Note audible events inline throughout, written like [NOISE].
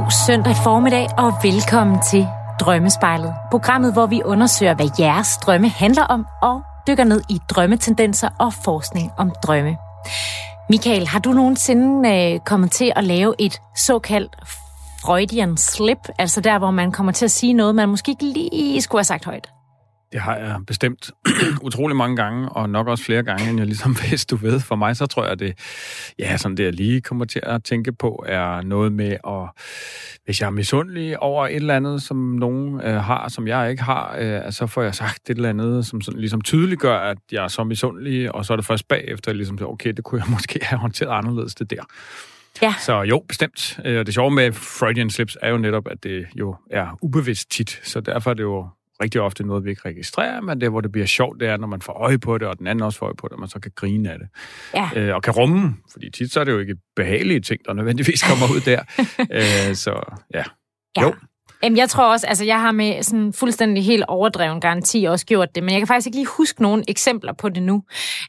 God søndag formiddag og velkommen til Drømmespejlet. Programmet, hvor vi undersøger, hvad jeres drømme handler om og dykker ned i drømmetendenser og forskning om drømme. Michael, har du nogensinde øh, kommet til at lave et såkaldt Freudian slip, altså der, hvor man kommer til at sige noget, man måske ikke lige skulle have sagt højt? Det har jeg bestemt [CLEARS THROAT] utrolig mange gange, og nok også flere gange, end jeg ligesom [LAUGHS] vidste, du ved. For mig, så tror jeg, at det, ja, sådan det, jeg lige kommer til at tænke på, er noget med, at hvis jeg er misundelig over et eller andet, som nogen øh, har, som jeg ikke har, øh, så får jeg sagt et eller andet, som sådan, ligesom tydeliggør, at jeg er så misundelig, og så er det først bagefter, ligesom, okay, det kunne jeg [LAUGHS] måske have håndteret anderledes, det der. Ja. Så jo, bestemt. Og øh, det sjove med Freudian slips er jo netop, at det jo er ubevidst tit, så derfor er det jo rigtig ofte noget, vi ikke registrerer, men det, hvor det bliver sjovt, det er, når man får øje på det, og den anden også får øje på det, og man så kan grine af det. Ja. Øh, og kan rumme, fordi tit så er det jo ikke behagelige ting, der nødvendigvis kommer ud der. [LAUGHS] øh, så ja. ja. Jo, Jamen, jeg tror også, altså jeg har med sådan fuldstændig helt overdreven garanti også gjort det, men jeg kan faktisk ikke lige huske nogle eksempler på det nu.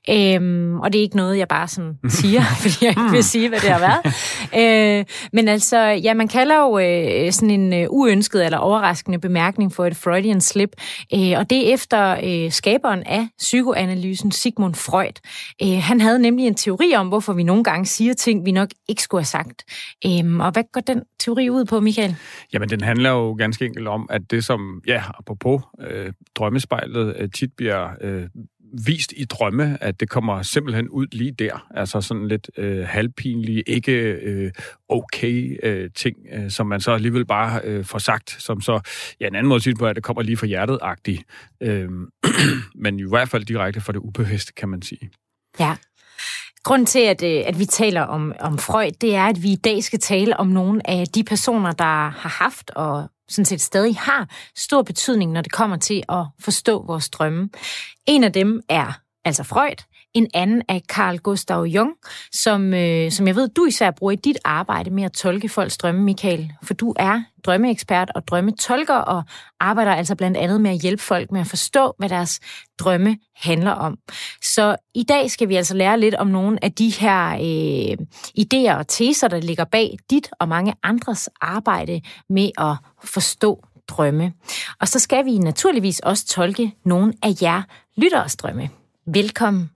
Øhm, og det er ikke noget, jeg bare sådan [LAUGHS] siger, [LAUGHS] fordi jeg ikke vil sige, hvad det har været. øh, men altså, ja, man kalder jo øh, sådan en øh, uønsket eller overraskende bemærkning for et Freudian slip, øh, og det er efter øh, skaberen af psykoanalysen, Sigmund Freud. Øh, han havde nemlig en teori om, hvorfor vi nogle gange siger ting, vi nok ikke skulle have sagt. Øh, og hvad går den teori ud på, Michael? Jamen, den handler jo jo ganske enkelt om, at det som, ja, apropos øh, drømmespejlet, øh, tit bliver øh, vist i drømme, at det kommer simpelthen ud lige der. Altså sådan lidt øh, halvpinlige, ikke øh, okay øh, ting, øh, som man så alligevel bare øh, får sagt, som så, ja, en anden måde at sige på, at det kommer lige fra hjertet-agtigt. Øh, [CLEARS THROAT] men i hvert fald direkte fra det ubevidste, kan man sige. Ja. Grunden til, at, øh, at vi taler om, om Freud, det er, at vi i dag skal tale om nogle af de personer, der har haft og sådan set stadig har stor betydning, når det kommer til at forstå vores drømme. En af dem er altså Freud, en anden er Carl Gustav Jung, som, øh, som jeg ved, du især bruger i dit arbejde med at tolke folks drømme, Michael. For du er drømmeekspert og drømmetolker og arbejder altså blandt andet med at hjælpe folk med at forstå, hvad deres drømme handler om. Så i dag skal vi altså lære lidt om nogle af de her øh, idéer og teser, der ligger bag dit og mange andres arbejde med at forstå drømme. Og så skal vi naturligvis også tolke nogle af jer lytteres drømme. Velkommen.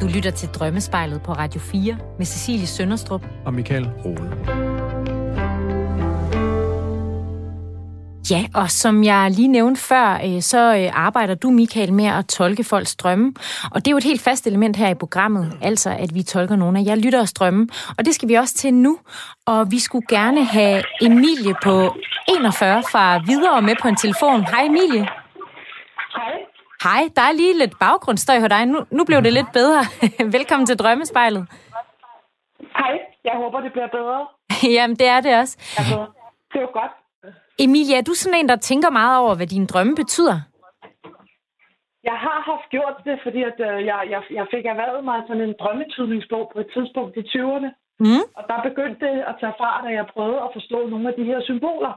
Du lytter til Drømmespejlet på Radio 4 med Cecilie Sønderstrup og Michael Rode. Ja, og som jeg lige nævnte før, øh, så øh, arbejder du, Michael, med at tolke folks drømme. Og det er jo et helt fast element her i programmet, altså at vi tolker nogle af jer lytteres drømme. Og det skal vi også til nu. Og vi skulle gerne have Emilie på 41 fra videre med på en telefon. Hej Emilie. Hej, der er lige lidt baggrundsstøj hos dig. Nu, nu blev det lidt bedre. [LAUGHS] Velkommen til Drømmespejlet. Hej, jeg håber, det bliver bedre. [LAUGHS] Jamen, det er det også. Det jo godt. Emilia, er du sådan en, der tænker meget over, hvad dine drømme betyder? Jeg har haft gjort det, fordi at, øh, jeg, jeg, jeg fik erhvervet mig sådan en drømmetydningsbog på et tidspunkt i 20'erne. Mm. Og der begyndte det at tage fart, da jeg prøvede at forstå nogle af de her symboler.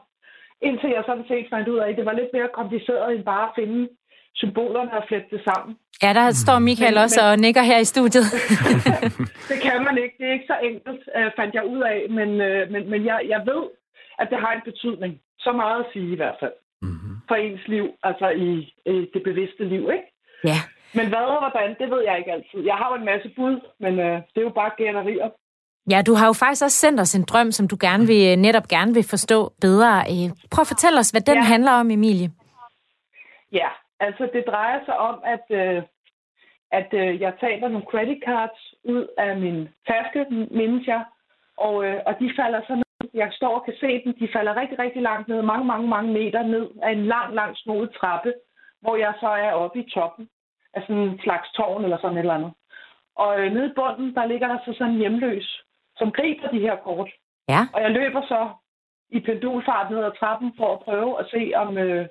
Indtil jeg sådan set fandt ud af, at det var lidt mere kompliceret end bare at finde symbolerne og flette det sammen. Ja, der står Michael men, også men, og nikker her i studiet. [LAUGHS] [LAUGHS] det kan man ikke. Det er ikke så enkelt, uh, fandt jeg ud af. Men, uh, men, men jeg, jeg ved, at det har en betydning. Så meget at sige i hvert fald. Mm-hmm. For ens liv, altså i, i det bevidste liv, ikke? Ja. Men hvad og hvordan, det ved jeg ikke altid. Jeg har jo en masse bud, men uh, det er jo bare generier. Ja, du har jo faktisk også sendt os en drøm, som du gerne vil, netop gerne vil forstå bedre. Prøv at fortælle os, hvad den ja. handler om, Emilie. Ja, Altså, det drejer sig om, at, øh, at øh, jeg taber nogle credit cards ud af min taske, mindes jeg, og, øh, og de falder så ned. Jeg står og kan se dem. De falder rigtig, rigtig langt ned, mange, mange, mange meter ned af en lang, lang snodet trappe, hvor jeg så er oppe i toppen af sådan en slags tårn eller sådan et eller andet. Og øh, nede i bunden, der ligger der så sådan en hjemløs, som griber de her kort. Ja. Og jeg løber så i pendulfart ned ad trappen for at prøve at se, om, øh,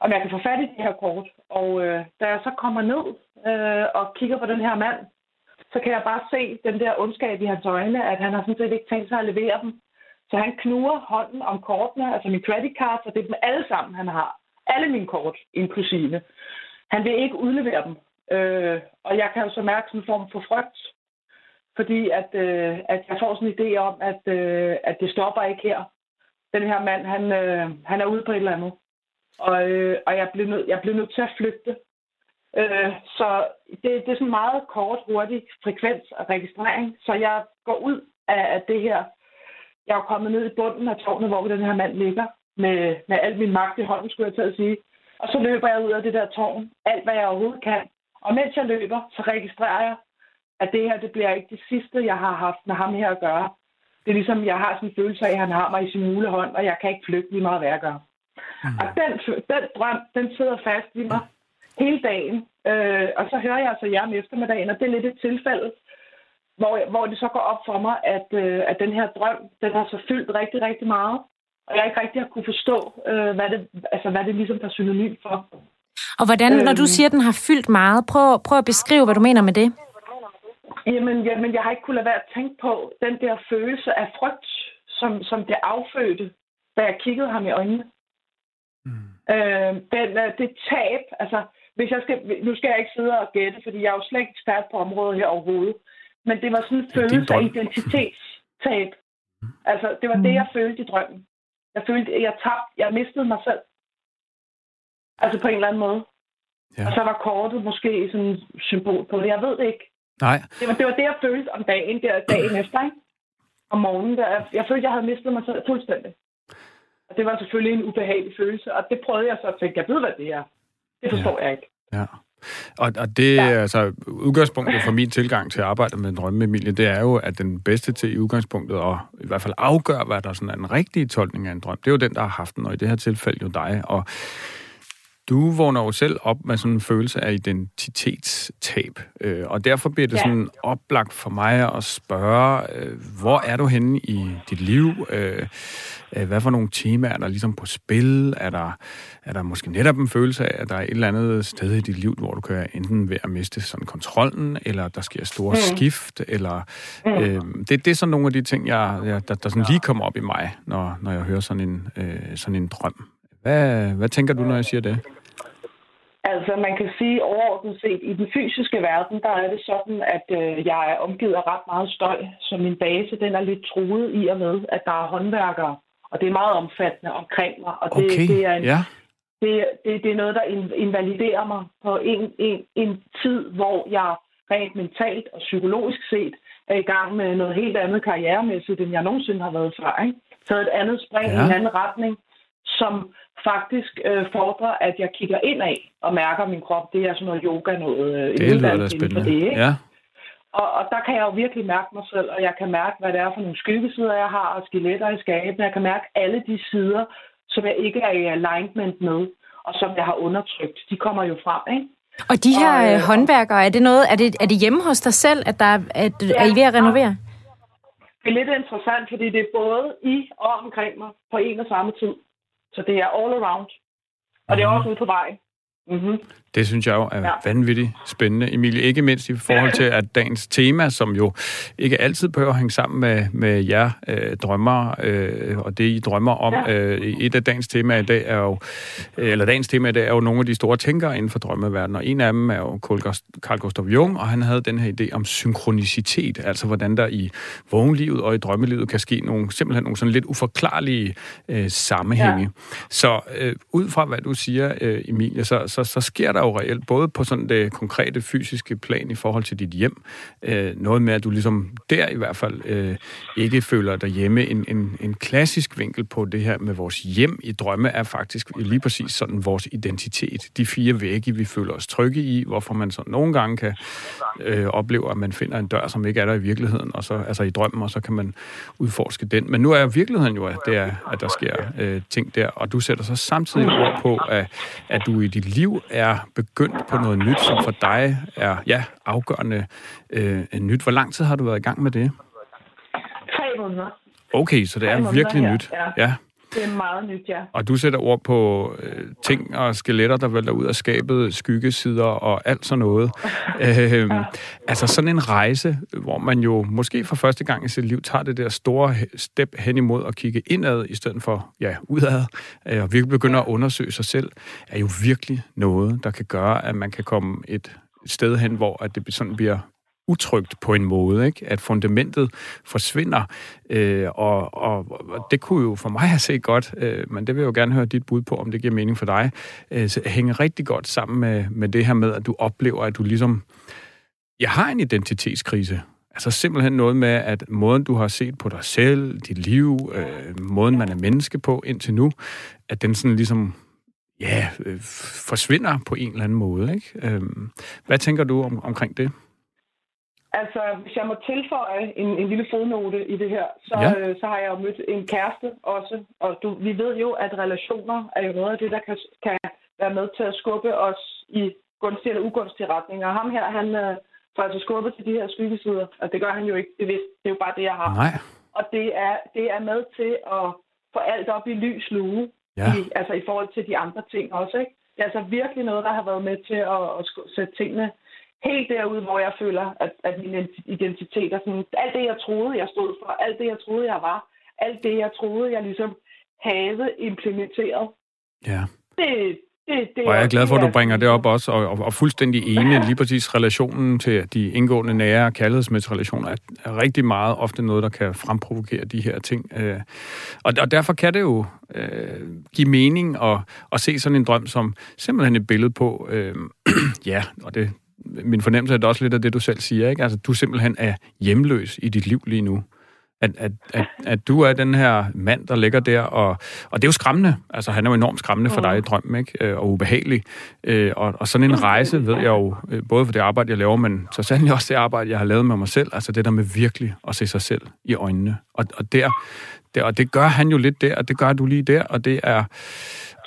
om jeg kan få fat i de her kort. Og øh, da jeg så kommer ned øh, og kigger på den her mand, så kan jeg bare se den der ondskab i hans øjne, at han har sådan set ikke tænkt sig at levere dem. Så han knuger hånden om kortene, altså min credit card, og det er dem alle sammen, han har. Alle mine kort, inklusive. Han vil ikke udlevere dem. Øh, og jeg kan jo så mærke sådan en form for frygt. fordi at, øh, at jeg får sådan en idé om, at, øh, at det stopper ikke her. Den her mand, han, øh, han er ude på et eller andet. Og, øh, og jeg, blev nød, jeg blev nødt til at flygte. Øh, så det, det er sådan meget kort, hurtig frekvens og registrering. Så jeg går ud af, af det her. Jeg er kommet ned i bunden af tårnet, hvor den her mand ligger, med, med al min magt i hånden, skulle jeg til at sige. Og så løber jeg ud af det der tårn, alt hvad jeg overhovedet kan. Og mens jeg løber, så registrerer jeg, at det her, det bliver ikke det sidste, jeg har haft med ham her at gøre. Det er ligesom, jeg har sådan en følelse af, at han har mig i sin mulehånd, og jeg kan ikke flygte lige meget, hvad jeg gør. Mm. Og den, den drøm, den sidder fast i mig hele dagen. Øh, og så hører jeg altså jer om eftermiddagen, og det er lidt et tilfælde, hvor, hvor det så går op for mig, at, øh, at den her drøm, den har så fyldt rigtig, rigtig meget. Og jeg ikke rigtig har kunne forstå, øh, hvad, det, altså, hvad det ligesom er synonym for. Og hvordan, når du øhm. siger, at den har fyldt meget, prøv, prøv at beskrive, hvad du mener med det. Jamen, jamen, jeg har ikke kunnet lade være at tænke på den der følelse af frygt, som, som det affødte, da jeg kiggede ham i øjnene. Mm. Øh, den, det tab, altså, hvis jeg skal, nu skal jeg ikke sidde og gætte, fordi jeg er jo slet ikke ekspert på området her overhovedet, men det var sådan en følelse af identitetstab. Altså, det var mm. det, jeg følte i drømmen. Jeg følte, at jeg tabte, jeg mistede mig selv. Altså på en eller anden måde. Ja. Og så var kortet måske sådan en symbol på det. Jeg ved det ikke. Nej. Det var, det var det, jeg følte om dagen, der, dagen [CLEARS THROAT] efter, ikke? Om morgenen. Der, jeg følte, jeg havde mistet mig selv fuldstændig. Og det var selvfølgelig en ubehagelig følelse, og det prøvede jeg så at tænke, jeg ved, hvad det er. Det forstår ja. jeg ikke. Ja. Og, og det ja. altså udgangspunktet for min tilgang til at arbejde med en drømme, Emilie, det er jo, at den bedste til i udgangspunktet, og i hvert fald afgøre, hvad der sådan er en rigtig tolkning af en drøm, det er jo den, der har haft den, og i det her tilfælde jo dig. Og du vågner jo selv op med sådan en følelse af identitetstab, øh, og derfor bliver det ja. sådan oplagt for mig at spørge, øh, hvor er du henne i dit liv? Øh, øh, hvad for nogle temaer er der ligesom på spil? Er der, er der måske netop en følelse af, at der er et eller andet sted i dit liv, hvor du kan enten ved at miste sådan kontrollen, eller der sker store mm. skift, eller mm. øh, det, det er sådan nogle af de ting, jeg, jeg, der, der sådan lige kommer op i mig, når, når jeg hører sådan en, øh, sådan en drøm. Hvad, hvad tænker du, når jeg siger det? Altså, man kan sige overordnet set, i den fysiske verden, der er det sådan, at øh, jeg er omgivet af ret meget støj, så min base, den er lidt truet i og med, at der er håndværkere, og det er meget omfattende omkring mig, og det, okay. det er en, ja. det, det, det er noget, der invaliderer mig på en, en, en tid, hvor jeg rent mentalt og psykologisk set er i gang med noget helt andet karrieremæssigt, end jeg nogensinde har været før. Ikke? Så et andet spring ja. i en anden retning, som faktisk øh, fordrer, at jeg kigger ind af og mærker min krop. Det er sådan noget yoga, noget øh, det lyder da spændende. det, ikke? Ja. Og, og der kan jeg jo virkelig mærke mig selv, og jeg kan mærke, hvad det er for nogle skyggesider, jeg har, og skeletter i skabene. Jeg kan mærke alle de sider, som jeg ikke er i alignment med, og som jeg har undertrykt. De kommer jo frem, ikke? Og de her og, øh, øh håndværkere, er det noget, er det, er det hjemme hos dig selv, at, der, at ja, er I ved at renovere? Det er lidt interessant, fordi det er både i og omkring mig på en og samme tid. Så det er all around. Og det er også ude på vej. Mm-hmm. Det synes jeg jo er ja. vanvittigt spændende, Emilie. Ikke mindst i forhold til, at dagens tema, som jo ikke altid behøver at hænge sammen med, med jer øh, drømmer, øh, og det I drømmer om. Ja. Øh, et af dagens tema i dag er jo, eller dagens tema i dag er jo nogle af de store tænkere inden for drømmeverdenen, og en af dem er jo Carl Gustav Jung, og han havde den her idé om synkronicitet, altså hvordan der i vågenlivet og i drømmelivet kan ske nogle, simpelthen nogle sådan lidt uforklarlige øh, sammenhænge. Ja. Så øh, ud fra hvad du siger, øh, Emilie, så, så, så sker der jo reelt, både på sådan det konkrete fysiske plan i forhold til dit hjem, øh, noget med, at du ligesom der i hvert fald øh, ikke føler dig hjemme. En, en, en klassisk vinkel på det her med vores hjem i drømme er faktisk lige præcis sådan vores identitet. De fire vægge, vi føler os trygge i, hvorfor man så nogle gange kan øh, opleve, at man finder en dør, som ikke er der i virkeligheden, og så, altså i drømmen, og så kan man udforske den. Men nu er virkeligheden jo, at, det er, at der sker øh, ting der, og du sætter så samtidig ord på, at, at du i dit liv er begyndt på noget nyt, som for dig er ja, afgørende øh, nyt. Hvor lang tid har du været i gang med det? Tre måneder. Okay, så det er virkelig her. nyt. Ja. ja. Det er meget nyt, ja. Og du sætter ord på øh, ting og skeletter, der vælter ud af skabet, skyggesider og alt sådan noget. [LAUGHS] øh, ja. Altså sådan en rejse, hvor man jo måske for første gang i sit liv tager det der store step hen imod at kigge indad, i stedet for ja, udad, øh, og virkelig begynder ja. at undersøge sig selv, er jo virkelig noget, der kan gøre, at man kan komme et sted hen, hvor at det sådan bliver utrygt på en måde, ikke? at fundamentet forsvinder, øh, og, og, og det kunne jo for mig have set godt, øh, men det vil jeg jo gerne høre dit bud på, om det giver mening for dig, øh, hænge rigtig godt sammen med, med det her med, at du oplever, at du ligesom, jeg har en identitetskrise, Altså simpelthen noget med, at måden, du har set på dig selv, dit liv, øh, måden, man er menneske på indtil nu, at den sådan ligesom, ja, øh, forsvinder på en eller anden måde, ikke? Øh, hvad tænker du om, omkring det? Altså, hvis jeg må tilføje en, en lille fodnote i det her, så, ja. øh, så har jeg jo mødt en kæreste også, og du, vi ved jo, at relationer er jo noget af det, der kan, kan være med til at skubbe os i gunstige eller ugunstige retninger. Og ham her, han, øh, får altså skubbet til de her skyggesider, og det gør han jo ikke bevidst. Det er jo bare det, jeg har. Nej. Og det er, det er med til at få alt op i lys lue, ja. i, altså i forhold til de andre ting også. Ikke? Det er altså virkelig noget, der har været med til at, at sætte tingene helt derud, hvor jeg føler, at, at min identitet er sådan, alt det, jeg troede, jeg stod for, alt det, jeg troede, jeg var, alt det, jeg troede, jeg ligesom havde implementeret. Ja. Det, det, det og jeg er glad for, at du bringer det op også, og, og, og fuldstændig enig. [LAUGHS] Lige præcis relationen til de indgående nære kærlighedsmæssige er, er rigtig meget ofte noget, der kan fremprovokere de her ting. Øh, og, og derfor kan det jo øh, give mening at, at se sådan en drøm som simpelthen et billede på, øh, [CLEARS THROAT] ja, og det min fornemmelse er det også lidt af det, du selv siger, ikke? Altså, du simpelthen er hjemløs i dit liv lige nu. At, at, at, at du er den her mand, der ligger der, og, og det er jo skræmmende. Altså, han er jo enormt skræmmende for dig i drømmen, ikke? Øh, og ubehagelig. Øh, og, og sådan en rejse ved jeg jo, øh, både for det arbejde, jeg laver, men så sandelig også det arbejde, jeg har lavet med mig selv. Altså det der med virkelig at se sig selv i øjnene. Og, og, der, der, og det gør han jo lidt der, og det gør du lige der, og det er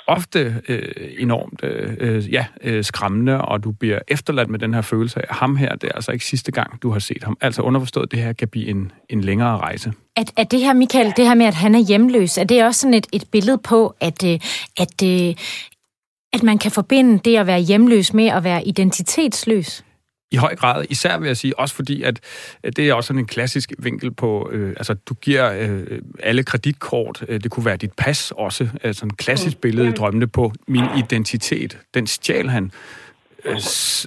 ofte øh, enormt øh, ja, øh, skræmmende, og du bliver efterladt med den her følelse af, ham her, det er altså ikke sidste gang, du har set ham. Altså underforstået, det her kan blive en, en længere rejse. At, at det her, Michael, det her med, at han er hjemløs, er det også sådan et, et billede på, at, øh, at, øh, at man kan forbinde det at være hjemløs med at være identitetsløs? I høj grad, især vil jeg sige, også fordi, at, det er også sådan en klassisk vinkel på, øh, altså du giver øh, alle kreditkort, øh, det kunne være dit pas også, altså en klassisk billede i drømmene på min identitet. Den stjal han øh,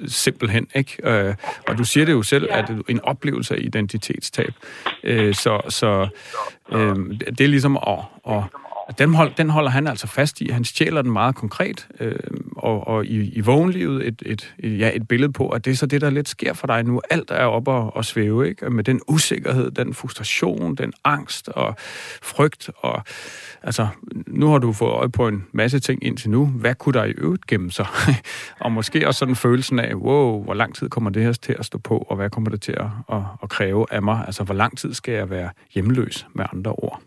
simpelthen, ikke? Øh, og du siger det jo selv, at det en oplevelse af identitetstab. Øh, så så øh, det er ligesom at, at den, hold, den holder han altså fast i. Han stjæler den meget konkret, øh, og, og i, i vågenlivet et, et, et, ja, et billede på, at det er så det, der lidt sker for dig nu. Alt er oppe og, og svæve, ikke? Med den usikkerhed, den frustration, den angst og frygt. Og, altså, nu har du fået øje på en masse ting indtil nu. Hvad kunne der i øvrigt gemme sig? [LAUGHS] og måske også sådan følelsen af, wow, hvor lang tid kommer det her til at stå på, og hvad kommer det til at, at, at kræve af mig? Altså, hvor lang tid skal jeg være hjemløs, med andre ord?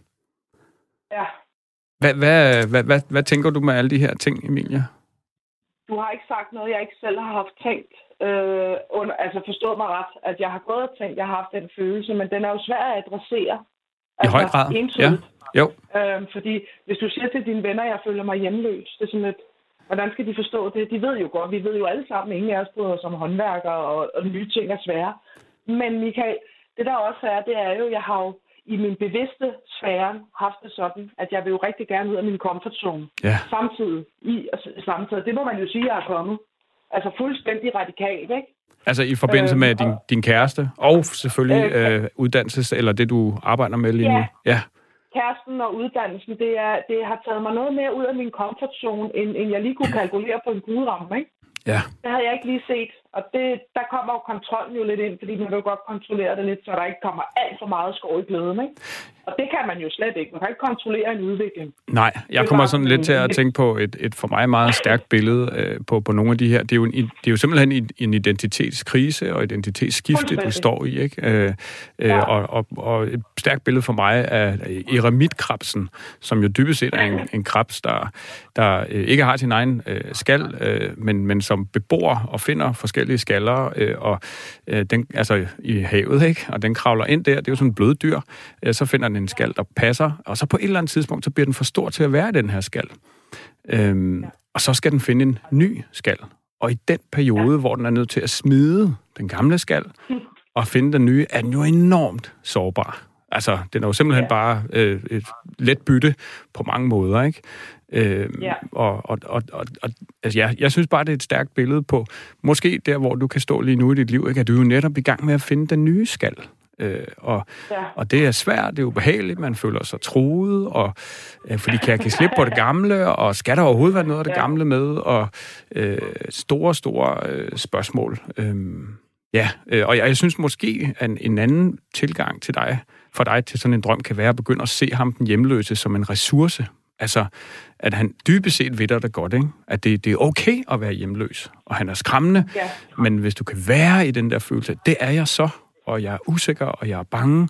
Ja, hvad, hvad, hvad, hvad, hvad tænker du med alle de her ting, Emilia? Du har ikke sagt noget, jeg ikke selv har haft tænkt. Øh, under, altså forstået mig ret, at jeg har gået og tænkt, jeg har haft den følelse, men den er jo svær at adressere. I altså, høj grad, entydigt. ja. Jo. Øh, fordi hvis du siger til dine venner, at jeg føler mig hjemløs, det er sådan lidt, hvordan skal de forstå det? De ved jo godt, vi ved jo alle sammen, ingen af os bryder som håndværkere, og, og nye ting er svære. Men Michael, det der også er, det er jo, jeg har jo i min bevidste sfære haft det sådan, at jeg vil jo rigtig gerne ud af min comfort zone. Ja. Samtidig. I, samtidig. Det må man jo sige, at jeg er kommet. Altså fuldstændig radikalt, ikke? Altså i forbindelse med øh, din, din kæreste, og selvfølgelig øh, øh, uddannelses, eller det du arbejder med lige ja. nu. Ja, kæresten og uddannelsen, det, er, det har taget mig noget mere ud af min comfort zone, end, end jeg lige kunne kalkulere på en gudramme, ikke? Ja. Det havde jeg ikke lige set. Og det, der kommer jo kontrollen jo lidt ind, fordi man vil godt kontrollere det lidt, så der ikke kommer alt for meget skov i glæden. Ikke? Og det kan man jo slet ikke. Man kan ikke kontrollere en udvikling. Nej, jeg kommer sådan lidt til at tænke på et, et for mig meget stærkt billede øh, på, på nogle af de her. Det er jo, en, det er jo simpelthen en, en identitetskrise og identitetsskifte, du står i. Ikke? Øh, øh, ja. og, og, og et stærkt billede for mig er eremitkrabsen, som jo dybest set er en, en krabs, der, der øh, ikke har sin egen øh, skal, øh, men, men som bebor og finder forskellige skaller øh, og, øh, den, altså, i havet, ikke? og den kravler ind der. Det er jo sådan en bløddyr. Øh, så finder den en skal, der passer, og så på et eller andet tidspunkt, så bliver den for stor til at være i den her skal. Øhm, ja. Og så skal den finde en ny skal. Og i den periode, ja. hvor den er nødt til at smide den gamle skal, [LAUGHS] og finde den nye, er den jo enormt sårbar. Altså, den er jo simpelthen ja. bare øh, et let bytte på mange måder, ikke? Øh, ja. Og, og, og, og, og altså, ja, jeg synes bare, det er et stærkt billede på, måske der, hvor du kan stå lige nu i dit liv, ikke? at du er jo netop i gang med at finde den nye skal. Øh, og, ja. og det er svært, det er ubehageligt, man føler sig truet, og, øh, fordi kan jeg give slip på det gamle, og skal der overhovedet være noget af det ja. gamle med, og øh, store, store øh, spørgsmål. Øh, ja, øh, og jeg, jeg synes måske, at en, en anden tilgang til dig, for dig til sådan en drøm, kan være at begynde at se ham, den hjemløse, som en ressource. Altså, at han dybest set ved det godt, ikke? At det, det er okay at være hjemløs, og han er skræmmende, ja. men hvis du kan være i den der følelse, det er jeg så, og jeg er usikker, og jeg er bange,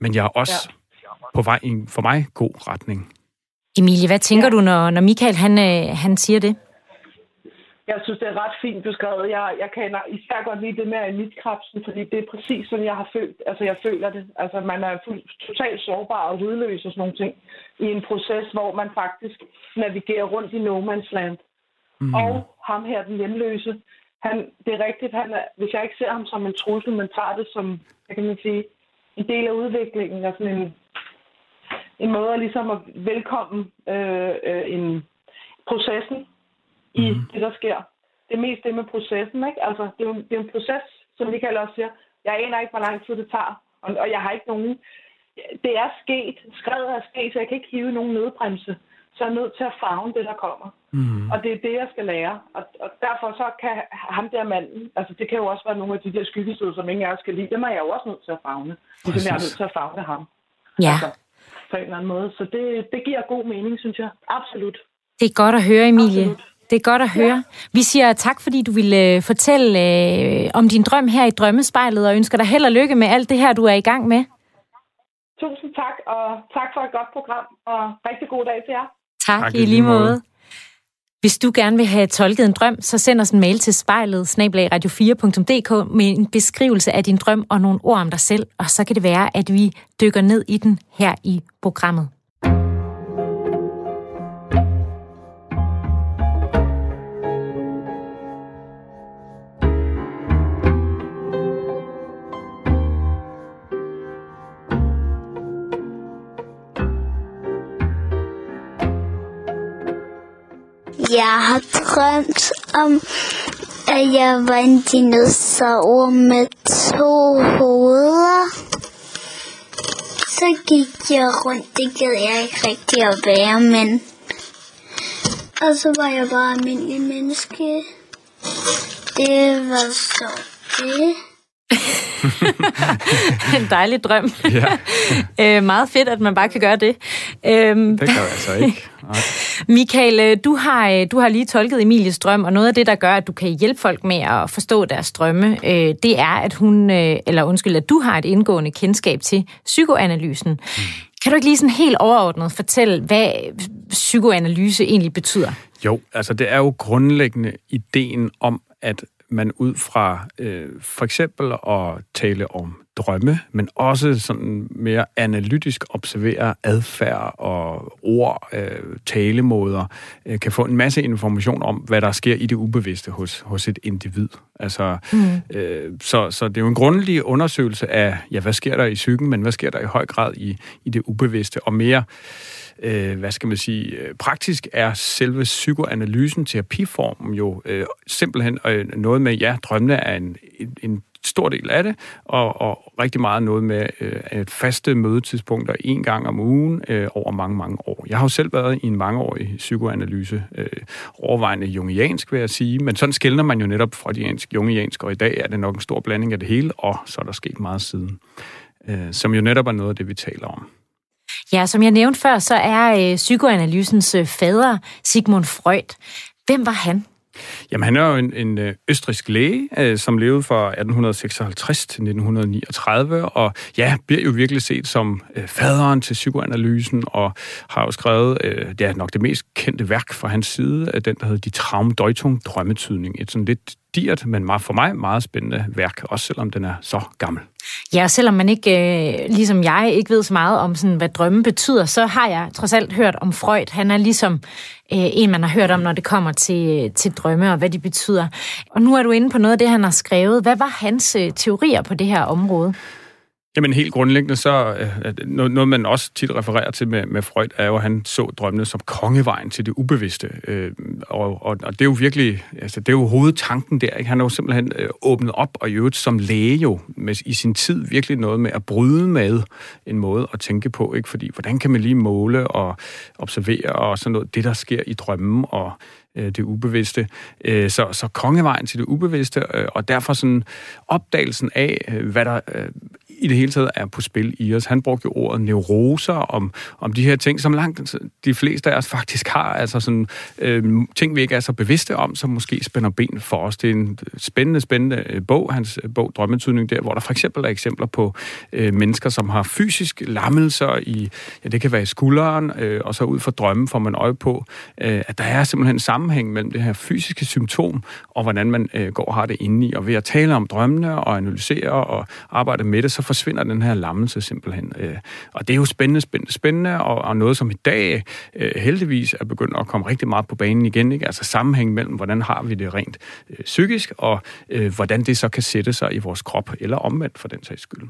men jeg er også ja. på vej i en, for mig, god retning. Emilie, hvad tænker ja. du, når, når Michael han, øh, han siger det? Jeg synes, det er ret fint beskrevet. Jeg, jeg kan især godt lide det med elitkrabsen, fordi det er præcis sådan, jeg har følt. Altså, jeg føler det. Altså, man er fuld, totalt sårbar og lydløs og sådan nogle ting i en proces, hvor man faktisk navigerer rundt i no man's land. Mm. Og ham her, den hjemløse, han, det er rigtigt, han er, hvis jeg ikke ser ham som en trussel, men tager det som, jeg kan man sige, en del af udviklingen og sådan en, en måde at ligesom at velkomme øh, øh, en processen i mm. det, der sker. Det er mest det med processen, ikke? Altså, det er, jo, det er en proces, som Michael også siger. Jeg aner ikke, hvor lang tid det tager, og, og jeg har ikke nogen... Det er sket, skrevet er sket, så jeg kan ikke hive nogen nødbremse. Så jeg er nødt til at farve det, der kommer. Mm. Og det er det, jeg skal lære. Og, og derfor så kan ham der manden, altså det kan jo også være nogle af de der skyggesider, som ingen af os skal lide, dem er jeg jo også nødt til at fagne. Ligesom jeg er nødt til at fagne ham. Ja. Altså, på en eller anden måde. Så det, det giver god mening, synes jeg. Absolut. Det er godt at høre, Emilie. Absolut. Det er godt at høre. Ja. Vi siger tak, fordi du ville øh, fortælle øh, om din drøm her i Drømmespejlet, og ønsker dig held og lykke med alt det her, du er i gang med. Tusind tak, og tak for et godt program, og rigtig god dag til jer. Tak, tak i lige måde. Hvis du gerne vil have tolket en drøm, så send os en mail til spejlet radio4.dk med en beskrivelse af din drøm og nogle ord om dig selv, og så kan det være, at vi dykker ned i den her i programmet. Jeg har drømt om, at jeg var en dinosaur med to hoveder. Så gik jeg rundt, det gad jeg ikke rigtig at være, men... Og så var jeg bare almindelig menneske. Det var så det. [LAUGHS] en dejlig drøm. Ja. [LAUGHS] øh, meget fedt, at man bare kan gøre det. Øhm, det gør jeg altså ikke. Nej. [LAUGHS] Michael, øh, du har, øh, du har lige tolket Emilies drøm, og noget af det, der gør, at du kan hjælpe folk med at forstå deres drømme, øh, det er, at hun, eller undskyld, at du har et indgående kendskab til psykoanalysen. Mm. Kan du ikke lige sådan helt overordnet fortælle, hvad psykoanalyse egentlig betyder? Jo, altså det er jo grundlæggende ideen om, at man ud fra øh, for eksempel at tale om drømme, men også sådan mere analytisk observere adfærd og ord, øh, talemåder, øh, kan få en masse information om, hvad der sker i det ubevidste hos, hos et individ. Altså, mm. øh, så, så det er jo en grundlig undersøgelse af, ja, hvad sker der i psyken, men hvad sker der i høj grad i, i det ubevidste, og mere øh, hvad skal man sige, øh, praktisk er selve psykoanalysen, terapiformen jo øh, simpelthen øh, noget med, ja, drømmene er en, en stor del af det, og, og rigtig meget noget med øh, et faste mødetidspunkter en gang om ugen øh, over mange, mange år. Jeg har jo selv været i en mangeårig psykoanalyse, øh, overvejende jungiansk, vil jeg sige, men sådan skældner man jo netop fra jungiansk, jungiansk, og i dag er det nok en stor blanding af det hele, og så er der sket meget siden, øh, som jo netop er noget af det, vi taler om. Ja, som jeg nævnte før, så er øh, psykoanalysens øh, fader Sigmund Freud. Hvem var han? Jamen, han er jo en, en øh, østrisk læge, øh, som levede fra 1856 til 1939, og ja, bliver jo virkelig set som øh, faderen til psykoanalysen, og har jo skrevet, øh, det er nok det mest kendte værk fra hans side, øh, den der hedder De Traumdeutung, drømmetydning. Et sådan lidt digert, men for mig meget spændende værk, også selvom den er så gammel. Ja, selvom man ikke, øh, ligesom jeg, ikke ved så meget om, sådan, hvad drømme betyder, så har jeg trods alt hørt om Freud. Han er ligesom øh, en, man har hørt om, når det kommer til, til drømme og hvad de betyder. Og nu er du inde på noget af det, han har skrevet. Hvad var hans øh, teorier på det her område? Jamen helt grundlæggende så, øh, noget, man også tit refererer til med, med Freud, er jo, at han så drømmene som kongevejen til det ubevidste. Øh, og, og, og det er jo virkelig, altså det er jo hovedtanken der, ikke? Han har jo simpelthen øh, åbnet op, og i øvrigt som læge jo, med, i sin tid virkelig noget med at bryde med en måde at tænke på, ikke? Fordi hvordan kan man lige måle og observere og sådan noget, det der sker i drømmen, og øh, det ubevidste. Øh, så, så kongevejen til det ubevidste, øh, og derfor sådan opdagelsen af, øh, hvad der øh, i det hele taget er på spil i os. Han brugte jo ordet neuroser om, om de her ting, som langt de fleste af os faktisk har, altså sådan øh, ting, vi ikke er så bevidste om, som måske spænder ben for os. Det er en spændende, spændende øh, bog, hans øh, bog Drømmetydning der, hvor der for eksempel er eksempler på øh, mennesker, som har fysisk lammelser i, ja, det kan være i skulderen, øh, og så ud fra drømmen får man øje på, øh, at der er simpelthen en sammenhæng mellem det her fysiske symptom, og hvordan man øh, går og har det indeni. Og ved at tale om drømmene og analysere og arbejde med det, så forsvinder den her lammelse simpelthen. Øh, og det er jo spændende, spændende, spændende, og, og noget, som i dag øh, heldigvis er begyndt at komme rigtig meget på banen igen. Ikke? Altså sammenhæng mellem, hvordan har vi det rent øh, psykisk, og øh, hvordan det så kan sætte sig i vores krop, eller omvendt for den sags skyld.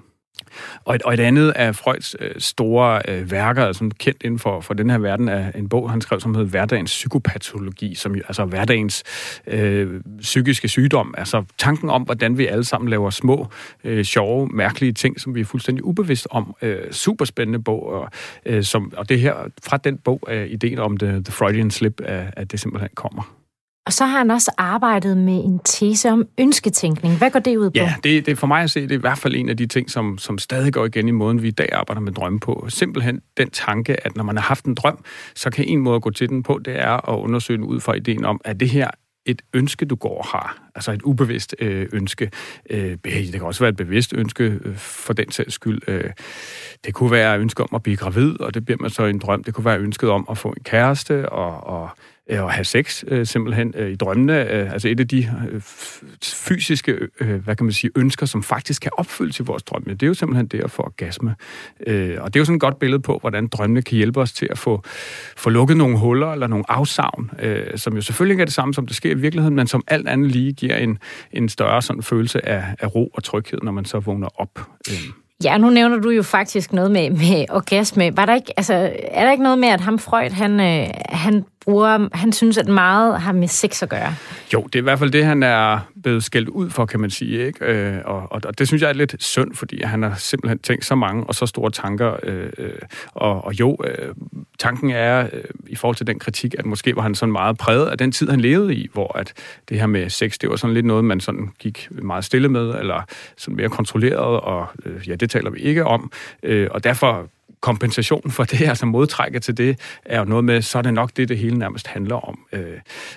Og et, og et andet af Freuds øh, store øh, værker, altså kendt inden for, for den her verden, er en bog, han skrev, som hedder Hverdagens psykopatologi, som altså hverdagens øh, psykiske sygdom. Altså tanken om, hvordan vi alle sammen laver små, øh, sjove, mærkelige ting, som vi er fuldstændig ubevidst om. Øh, superspændende bog, og, øh, som, og det her, fra den bog er ideen om the, the Freudian slip, at, at det simpelthen kommer. Og så har han også arbejdet med en tese om ønsketænkning. Hvad går det ud på? Ja, det, det for mig at se, det er i hvert fald en af de ting, som, som stadig går igen i måden, vi i dag arbejder med drømme på. Simpelthen den tanke, at når man har haft en drøm, så kan en måde at gå til den på, det er at undersøge den ud fra ideen om, at det her et ønske, du går og har. Altså et ubevidst øh, ønske. Øh, det kan også være et bevidst ønske øh, for den sags skyld. Øh, det kunne være ønske om at blive gravid, og det bliver man så en drøm. Det kunne være ønsket om at få en kæreste og, og Øh, at have sex øh, simpelthen øh, i drømmene. Øh, altså et af de øh, fysiske, øh, øh, hvad kan man sige, ønsker, som faktisk kan opfyldes i vores drømme, det er jo simpelthen det at få orgasme. Øh, og det er jo sådan et godt billede på, hvordan drømmene kan hjælpe os til at få, få lukket nogle huller eller nogle afsavn, øh, som jo selvfølgelig ikke er det samme, som det sker i virkeligheden, men som alt andet lige giver en, en større sådan følelse af, af ro og tryghed, når man så vågner op. Øh. Ja, nu nævner du jo faktisk noget med, med orgasme. Var der ikke, altså, er der ikke noget med, at ham Freud, han, øh, han bruger, han synes, at meget har med sex at gøre. Jo, det er i hvert fald det, han er blevet skældt ud for, kan man sige. Ikke? Øh, og, og, og det synes jeg er lidt synd, fordi han har simpelthen tænkt så mange og så store tanker. Øh, øh, og, og jo, øh, tanken er, øh, i forhold til den kritik, at måske var han sådan meget præget af den tid, han levede i, hvor at det her med sex, det var sådan lidt noget, man sådan gik meget stille med, eller sådan mere kontrolleret, og øh, ja, det taler vi ikke om. Øh, og derfor kompensation for det, [LAUGHS] altså modtrækker til det, er jo noget med, så er det nok det, det hele nærmest handler om. Øh,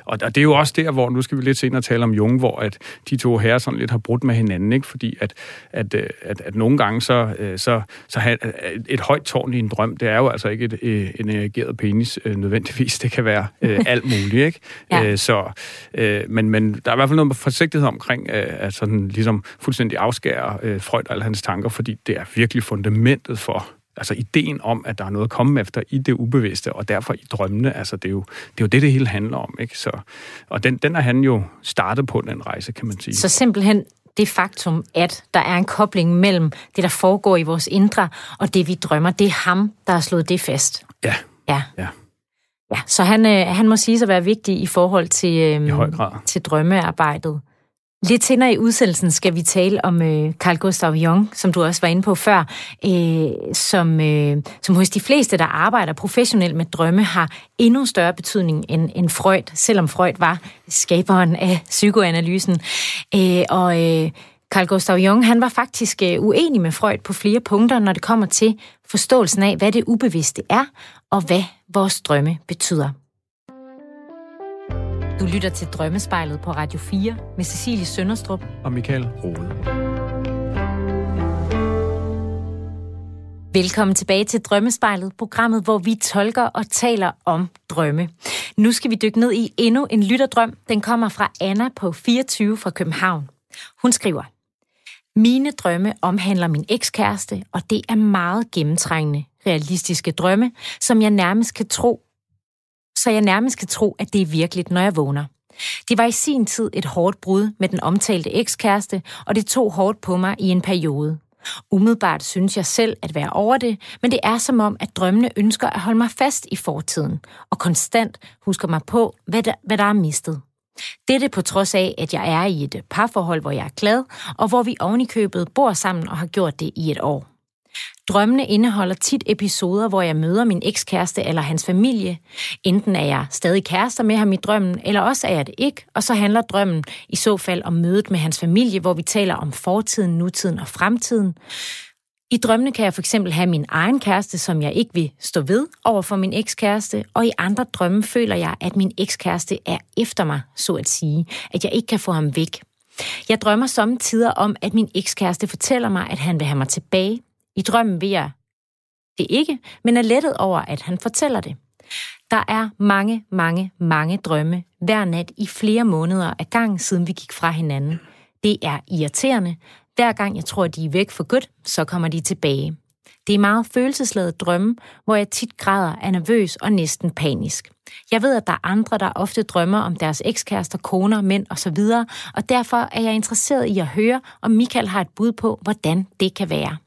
og, og det er jo også der, hvor, nu skal vi lidt senere tale om Jung, hvor at de to herrer sådan lidt har brudt med hinanden, ikke? fordi at, at, øh, at, at nogle gange så, øh, så, så et højt tårn i en drøm, det er jo altså ikke et, en energeret penis nødvendigvis, det kan være [LAUGHS] alt muligt, ikke? ja. så, men, men der er i hvert fald noget forsigtighed omkring at sådan ligesom fuldstændig afskære Freud og alle hans tanker, fordi det er virkelig fundamentet for altså ideen om, at der er noget at komme efter i det ubevidste, og derfor i drømmene, altså det er jo det, er jo det, det hele handler om. Ikke? Så, og den, den er han jo startet på, den rejse, kan man sige. Så simpelthen det faktum, at der er en kobling mellem det, der foregår i vores indre, og det, vi drømmer, det er ham, der har slået det fast. Ja. Ja. ja. ja så han, øh, han må sige at være vigtig i forhold til, øh, I høj grad. til drømmearbejdet. Lidt senere i udsendelsen skal vi tale om øh, Carl Gustav Jung, som du også var inde på før, øh, som, øh, som hos de fleste, der arbejder professionelt med drømme, har endnu større betydning end, end Freud, selvom Freud var skaberen af psykoanalysen. Øh, og øh, Carl Gustav Jung, han var faktisk øh, uenig med Freud på flere punkter, når det kommer til forståelsen af, hvad det ubevidste er, og hvad vores drømme betyder. Du lytter til Drømmespejlet på Radio 4 med Cecilie Sønderstrup og Michael Rode. Velkommen tilbage til Drømmespejlet, programmet, hvor vi tolker og taler om drømme. Nu skal vi dykke ned i endnu en lytterdrøm. Den kommer fra Anna på 24 fra København. Hun skriver, Mine drømme omhandler min ekskæreste, og det er meget gennemtrængende, realistiske drømme, som jeg nærmest kan tro så jeg nærmest kan tro, at det er virkeligt, når jeg vågner. Det var i sin tid et hårdt brud med den omtalte ekskæreste, og det tog hårdt på mig i en periode. Umiddelbart synes jeg selv at være over det, men det er som om, at drømmene ønsker at holde mig fast i fortiden, og konstant husker mig på, hvad der, hvad der er mistet. Dette på trods af, at jeg er i et parforhold, hvor jeg er glad, og hvor vi ovenikøbet købet bor sammen og har gjort det i et år. Drømmene indeholder tit episoder, hvor jeg møder min ekskæreste eller hans familie. Enten er jeg stadig kærester med ham i drømmen, eller også er jeg det ikke, og så handler drømmen i så fald om mødet med hans familie, hvor vi taler om fortiden, nutiden og fremtiden. I drømmene kan jeg for eksempel have min egen kæreste, som jeg ikke vil stå ved over for min ekskæreste, og i andre drømme føler jeg, at min ekskæreste er efter mig, så at sige, at jeg ikke kan få ham væk. Jeg drømmer samtidig om, at min ekskæreste fortæller mig, at han vil have mig tilbage. I drømmen vil jeg det ikke, men er lettet over, at han fortæller det. Der er mange, mange, mange drømme hver nat i flere måneder af gang, siden vi gik fra hinanden. Det er irriterende, hver gang jeg tror, at de er væk for godt, så kommer de tilbage. Det er meget følelsesladet drømme, hvor jeg tit græder, er nervøs og næsten panisk. Jeg ved, at der er andre, der ofte drømmer om deres ekskærester, koner, mænd osv., og derfor er jeg interesseret i at høre, om Michael har et bud på, hvordan det kan være.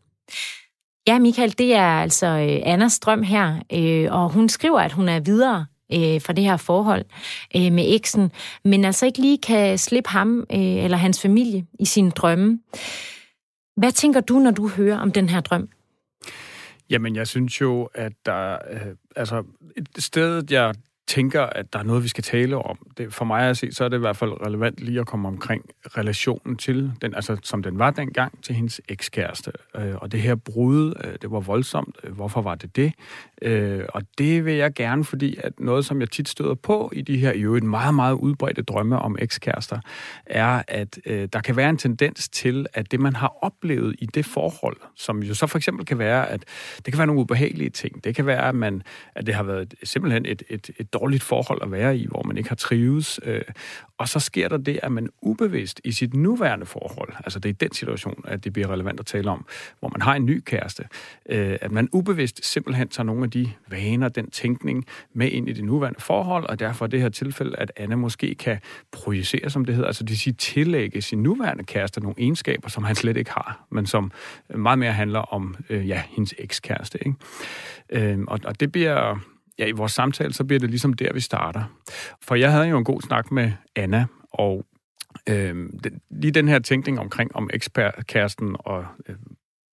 Ja, Michael, det er altså øh, Annas drøm her, øh, og hun skriver, at hun er videre øh, fra det her forhold øh, med eksen, men altså ikke lige kan slippe ham øh, eller hans familie i sine drømme. Hvad tænker du, når du hører om den her drøm? Jamen, jeg synes jo, at der... Øh, altså, et sted, jeg tænker, at der er noget, vi skal tale om. Det, for mig at se, så er det i hvert fald relevant lige at komme omkring relationen til, den, altså som den var dengang, til hendes ekskæreste. Øh, og det her brud, øh, det var voldsomt. Øh, hvorfor var det det? Øh, og det vil jeg gerne, fordi at noget, som jeg tit støder på i de her jo et meget, meget udbredte drømme om ekskærester, er, at øh, der kan være en tendens til, at det, man har oplevet i det forhold, som jo så for eksempel kan være, at det kan være nogle ubehagelige ting. Det kan være, at, man, at det har været simpelthen et, et, et dårligt forhold at være i, hvor man ikke har trives. Øh, og så sker der det, at man ubevidst i sit nuværende forhold, altså det er den situation, at det bliver relevant at tale om, hvor man har en ny kæreste, øh, at man ubevidst simpelthen tager nogle af de vaner, den tænkning med ind i det nuværende forhold, og derfor er det her tilfælde, at Anna måske kan projicere, som det hedder, altså det vil sige tillægge sin nuværende kæreste nogle egenskaber, som han slet ikke har, men som meget mere handler om øh, ja, hendes ekskæreste. Ikke? Øh, og, og det bliver ja, i vores samtale, så bliver det ligesom der, vi starter. For jeg havde jo en god snak med Anna, og øh, den, lige den her tænkning omkring om ekspertkæresten og øh,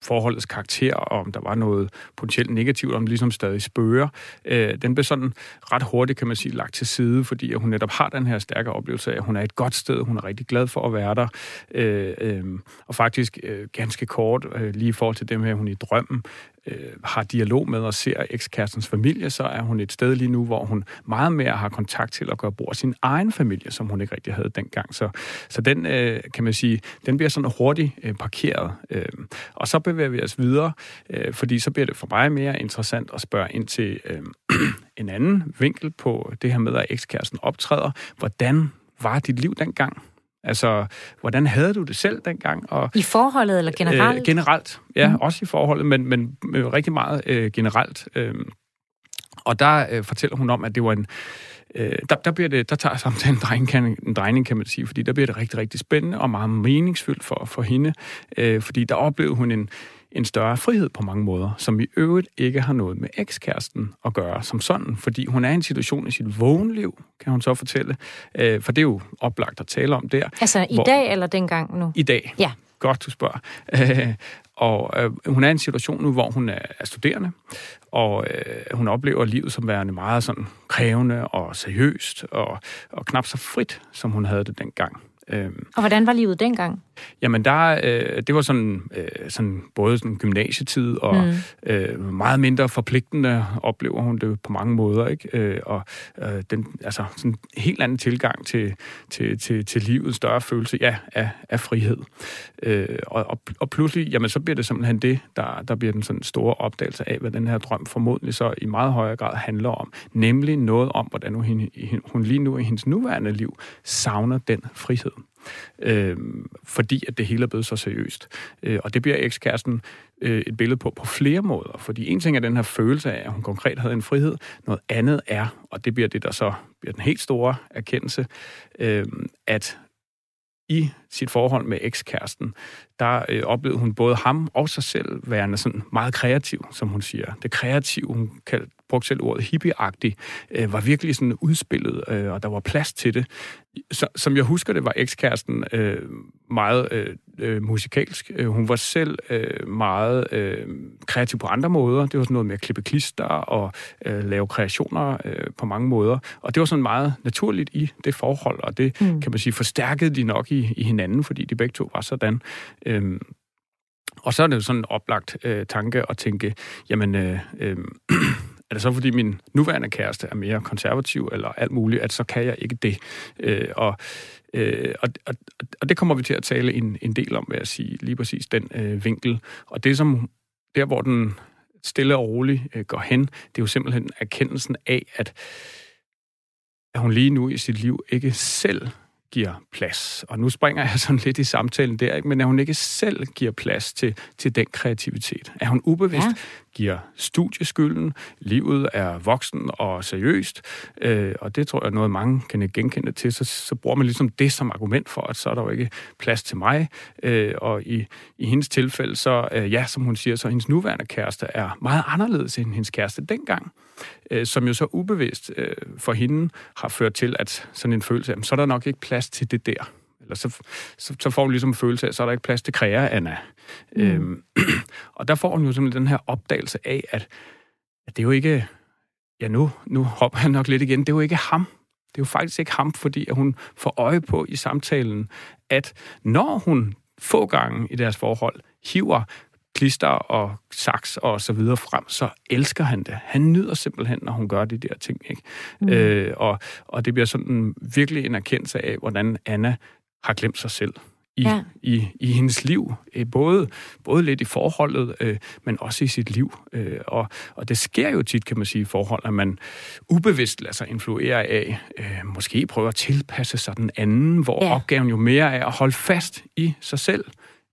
forholdets karakter, og om der var noget potentielt negativt, om det ligesom stadig spørger, øh, den blev sådan ret hurtigt, kan man sige, lagt til side, fordi hun netop har den her stærke oplevelse af, at hun er et godt sted, hun er rigtig glad for at være der, øh, øh, og faktisk øh, ganske kort, øh, lige i forhold til dem her, hun i drømmen, øh, har dialog med og ser ekskærestens familie, så er hun et sted lige nu, hvor hun meget mere har kontakt til at gøre brug af sin egen familie, som hun ikke rigtig havde dengang. Så, så den, øh, kan man sige, den bliver sådan hurtigt øh, parkeret. Øh, og så bevæger vi os videre, øh, fordi så bliver det for mig mere interessant at spørge ind til øh, [CLEARS THROAT] en anden vinkel på det her med, at ekskæresten optræder. Hvordan var dit liv dengang? Altså, hvordan havde du det selv dengang? Og, I forholdet eller generelt? Øh, generelt, ja, mm. også i forholdet, men, men øh, rigtig meget øh, generelt. Øh, og der øh, fortæller hun om, at det var en... Øh, der, der, bliver det, der tager samtalen en drejning, en drejning, kan man sige, fordi der bliver det rigtig, rigtig spændende og meget meningsfyldt for, for hende, øh, fordi der oplevede hun en, en større frihed på mange måder, som i øvrigt ikke har noget med ekskæresten at gøre som sådan, fordi hun er i en situation i sit vågenliv, kan hun så fortælle, øh, for det er jo oplagt at tale om der. Altså i hvor, dag eller dengang nu? I dag. Ja. Godt, du spørger. Øh, og øh, hun er i en situation nu, hvor hun er, er studerende, og øh, hun oplever livet som værende meget sådan krævende og seriøst, og, og knap så frit, som hun havde det dengang. Øhm, og hvordan var livet dengang? Jamen, der, øh, det var sådan, øh, sådan både sådan gymnasietid og mm. øh, meget mindre forpligtende, oplever hun det på mange måder, ikke? Øh, og øh, den, altså sådan en helt anden tilgang til, til, til, til livet, større følelse ja, af, af frihed. Øh, og, og, og pludselig, jamen, så bliver det simpelthen det, der, der bliver den sådan store opdagelse af, hvad den her drøm formodentlig så i meget højere grad handler om. Nemlig noget om, hvordan hun, hun lige nu i hendes nuværende liv savner den frihed øh, fordi at det hele er blevet så seriøst. Øh, og det bliver ekskæresten øh, et billede på på flere måder, fordi en ting er den her følelse af, at hun konkret havde en frihed, noget andet er, og det bliver det, der så bliver den helt store erkendelse, øh, at i sit forhold med ekskæresten, der øh, oplevede hun både ham og sig selv værende sådan meget kreativ, som hun siger. Det kreative, hun kaldte, brugte selv ordet hippieagtig, øh, var virkelig sådan udspillet, øh, og der var plads til det. Så, som jeg husker det, var ekskæresten øh, meget øh, øh, musikalsk. Øh, hun var selv øh, meget øh, kreativ på andre måder. Det var sådan noget med at klippe klister og øh, lave kreationer øh, på mange måder. Og det var sådan meget naturligt i det forhold, og det mm. kan man sige forstærkede de nok i, i hinanden, fordi de begge to var sådan. Øhm, og så er det jo sådan en oplagt øh, tanke at tænke, jamen, øh, øh, [CLEARS THROAT] er det så fordi min nuværende kæreste er mere konservativ eller alt muligt, at så kan jeg ikke det. Øh, og, øh, og, og, og det kommer vi til at tale en, en del om, vil jeg sige, lige præcis den øh, vinkel. Og det som, der hvor den stille og roligt øh, går hen, det er jo simpelthen erkendelsen af, at, at hun lige nu i sit liv ikke selv giver plads. Og nu springer jeg sådan lidt i samtalen der, ikke? men at hun ikke selv giver plads til, til den kreativitet. At hun ubevidst ja. giver studieskylden, livet er voksen og seriøst, øh, og det tror jeg er noget, mange kan genkende til, så, så bruger man ligesom det som argument for, at så er der jo ikke plads til mig. Øh, og i, i hendes tilfælde, så øh, ja, som hun siger, så hendes nuværende kæreste er meget anderledes end hendes kæreste dengang øh, som jo så ubevidst øh, for hende har ført til, at sådan en følelse, jamen, så er der nok ikke plads til det der. Eller så, så, så får hun ligesom en følelse af, så er der ikke plads til kræa, Anna. Mm. Øhm, [CLEARS THROAT] og der får hun jo simpelthen den her opdagelse af, at, at det er jo ikke... Ja, nu, nu hopper han nok lidt igen. Det er jo ikke ham. Det er jo faktisk ikke ham, fordi at hun får øje på i samtalen, at når hun få gange i deres forhold hiver klister og saks og så videre frem, så elsker han det. Han nyder simpelthen, når hun gør de der ting. Ikke? Mm. Øh, og, og det bliver sådan virkelig en erkendelse af, hvordan Anna har glemt sig selv i, ja. i, i hendes liv. Øh, både, både lidt i forholdet, øh, men også i sit liv. Øh, og, og det sker jo tit, kan man sige, i forhold, at man ubevidst lader sig influere af, øh, måske prøver at tilpasse sig den anden, hvor ja. opgaven jo mere er at holde fast i sig selv,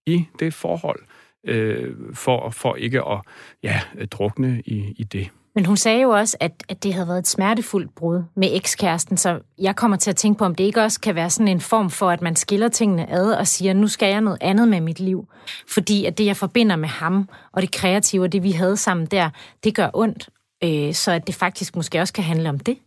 i det forhold øh, for, for ikke at ja, drukne i, i det. Men hun sagde jo også, at, at det havde været et smertefuldt brud med ekskæresten, så jeg kommer til at tænke på, om det ikke også kan være sådan en form for, at man skiller tingene ad og siger, nu skal jeg noget andet med mit liv. Fordi at det, jeg forbinder med ham og det kreative og det, vi havde sammen der, det gør ondt. Øh, så at det faktisk måske også kan handle om det.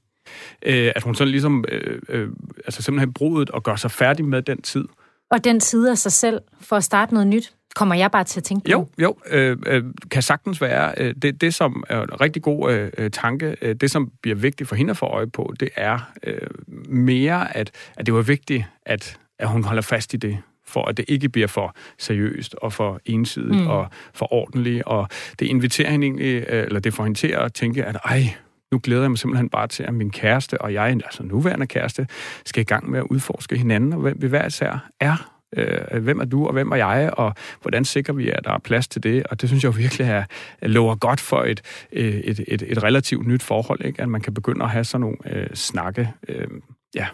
Øh, at hun sådan ligesom, øh, øh, altså simpelthen brudet og gør sig færdig med den tid. Og den side af sig selv for at starte noget nyt. Kommer jeg bare til at tænke på? Jo, jo øh, øh, kan sagtens være. Øh, det, det, som er en rigtig god øh, øh, tanke, øh, det, som bliver vigtigt for hende at få øje på, det er øh, mere, at, at det var vigtigt, at, at hun holder fast i det for at det ikke bliver for seriøst og for ensidigt mm. og for ordentligt. Og det inviterer hende egentlig, eller det får hende til at tænke, at ej, nu glæder jeg mig simpelthen bare til, at min kæreste og jeg, altså nuværende kæreste, skal i gang med at udforske hinanden, og hvem vi hver især er øh, hvem er du, og hvem er jeg, og hvordan sikrer vi, at der er plads til det? Og det synes jeg virkelig er, lover godt for et, øh, et, et, et relativt nyt forhold, ikke? at man kan begynde at have sådan nogle øh, snakke. Øh, ja.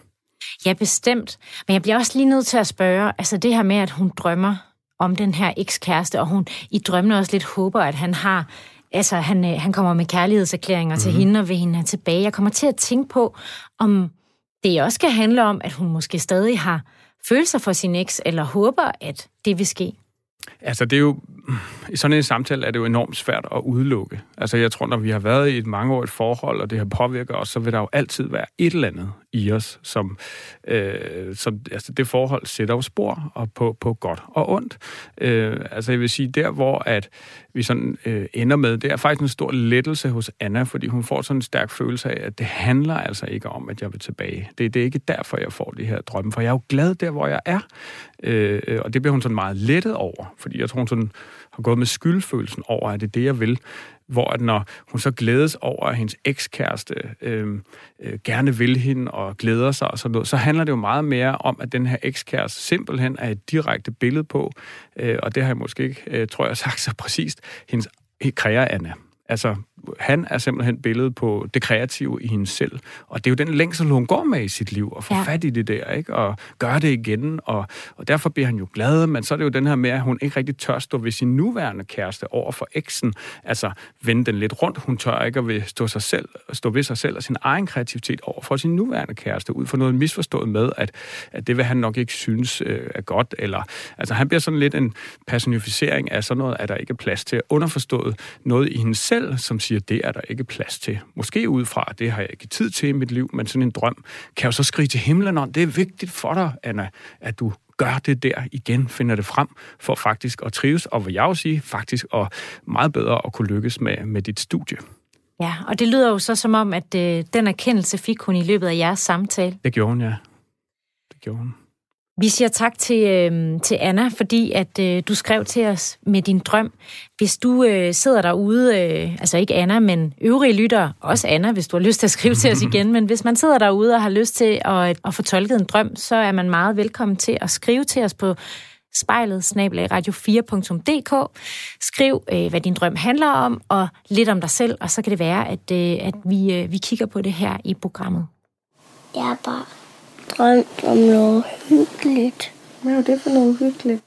ja, bestemt. Men jeg bliver også lige nødt til at spørge, altså det her med, at hun drømmer om den her ekskæreste, og hun i drømmene også lidt håber, at han har altså han, øh, han kommer med kærlighedserklæringer mm-hmm. til mhm. hende og vil hende have tilbage. Jeg kommer til at tænke på, om det også kan handle om, at hun måske stadig har følelser for sin eks, eller håber, at det vil ske? Altså, det er jo... I sådan en samtale er det jo enormt svært at udelukke. Altså, jeg tror, når vi har været i et mangeårigt forhold, og det har påvirket os, så vil der jo altid være et eller andet i os, som, øh, som altså, det forhold sætter jo spor og på, på godt og ondt. Øh, altså, jeg vil sige, der hvor at vi sådan øh, ender med, det er faktisk en stor lettelse hos Anna, fordi hun får sådan en stærk følelse af, at det handler altså ikke om, at jeg vil tilbage. Det, det er ikke derfor, jeg får de her drømme, for jeg er jo glad der, hvor jeg er. Øh, og det bliver hun sådan meget lettet over, fordi jeg tror, hun sådan har gået med skyldfølelsen over, at det er det, jeg vil. Hvor at når hun så glædes over, at hendes ekskæreste øh, øh, gerne vil hende og glæder sig og sådan noget, så handler det jo meget mere om, at den her ekskæreste simpelthen er et direkte billede på, øh, og det har jeg måske ikke, øh, tror jeg, [LAUGHS] sagt så præcist, hendes kræger Anna. Altså, han er simpelthen billedet på det kreative i hende selv. Og det er jo den længsel, hun går med i sit liv, og få ja. fat i det der, ikke? og gøre det igen. Og, og derfor bliver han jo glad, men så er det jo den her med, at hun ikke rigtig tør stå ved sin nuværende kæreste over for eksen. Altså vende den lidt rundt. Hun tør ikke at stå, sig selv, stå ved sig selv og sin egen kreativitet over for sin nuværende kæreste, ud for noget misforstået med, at, at det vil han nok ikke synes øh, er godt. Eller, altså han bliver sådan lidt en personificering af sådan noget, at der ikke er plads til. Underforstået noget i hende selv, som siger, det er der ikke plads til. Måske ud fra, det har jeg ikke tid til i mit liv, men sådan en drøm kan jo så skrige til himlen om, det er vigtigt for dig, Anna, at du gør det der igen, finder det frem for faktisk at trives, og vil jeg jo sige, faktisk og meget bedre at kunne lykkes med, med dit studie. Ja, og det lyder jo så som om, at øh, den erkendelse fik hun i løbet af jeres samtale. Det gjorde hun, ja. Det gjorde hun. Vi siger tak til, øh, til Anna, fordi at øh, du skrev til os med din drøm. Hvis du øh, sidder derude, øh, altså ikke Anna, men øvrige lyttere, også Anna, hvis du har lyst til at skrive til os [LAUGHS] igen, men hvis man sidder derude og har lyst til at, at få tolket en drøm, så er man meget velkommen til at skrive til os på spejlet radio4.dk. Skriv, øh, hvad din drøm handler om, og lidt om dig selv, og så kan det være, at, øh, at vi, øh, vi kigger på det her i programmet. Jeg er bare drømt om noget hyggeligt. Hvad er det for noget hyggeligt?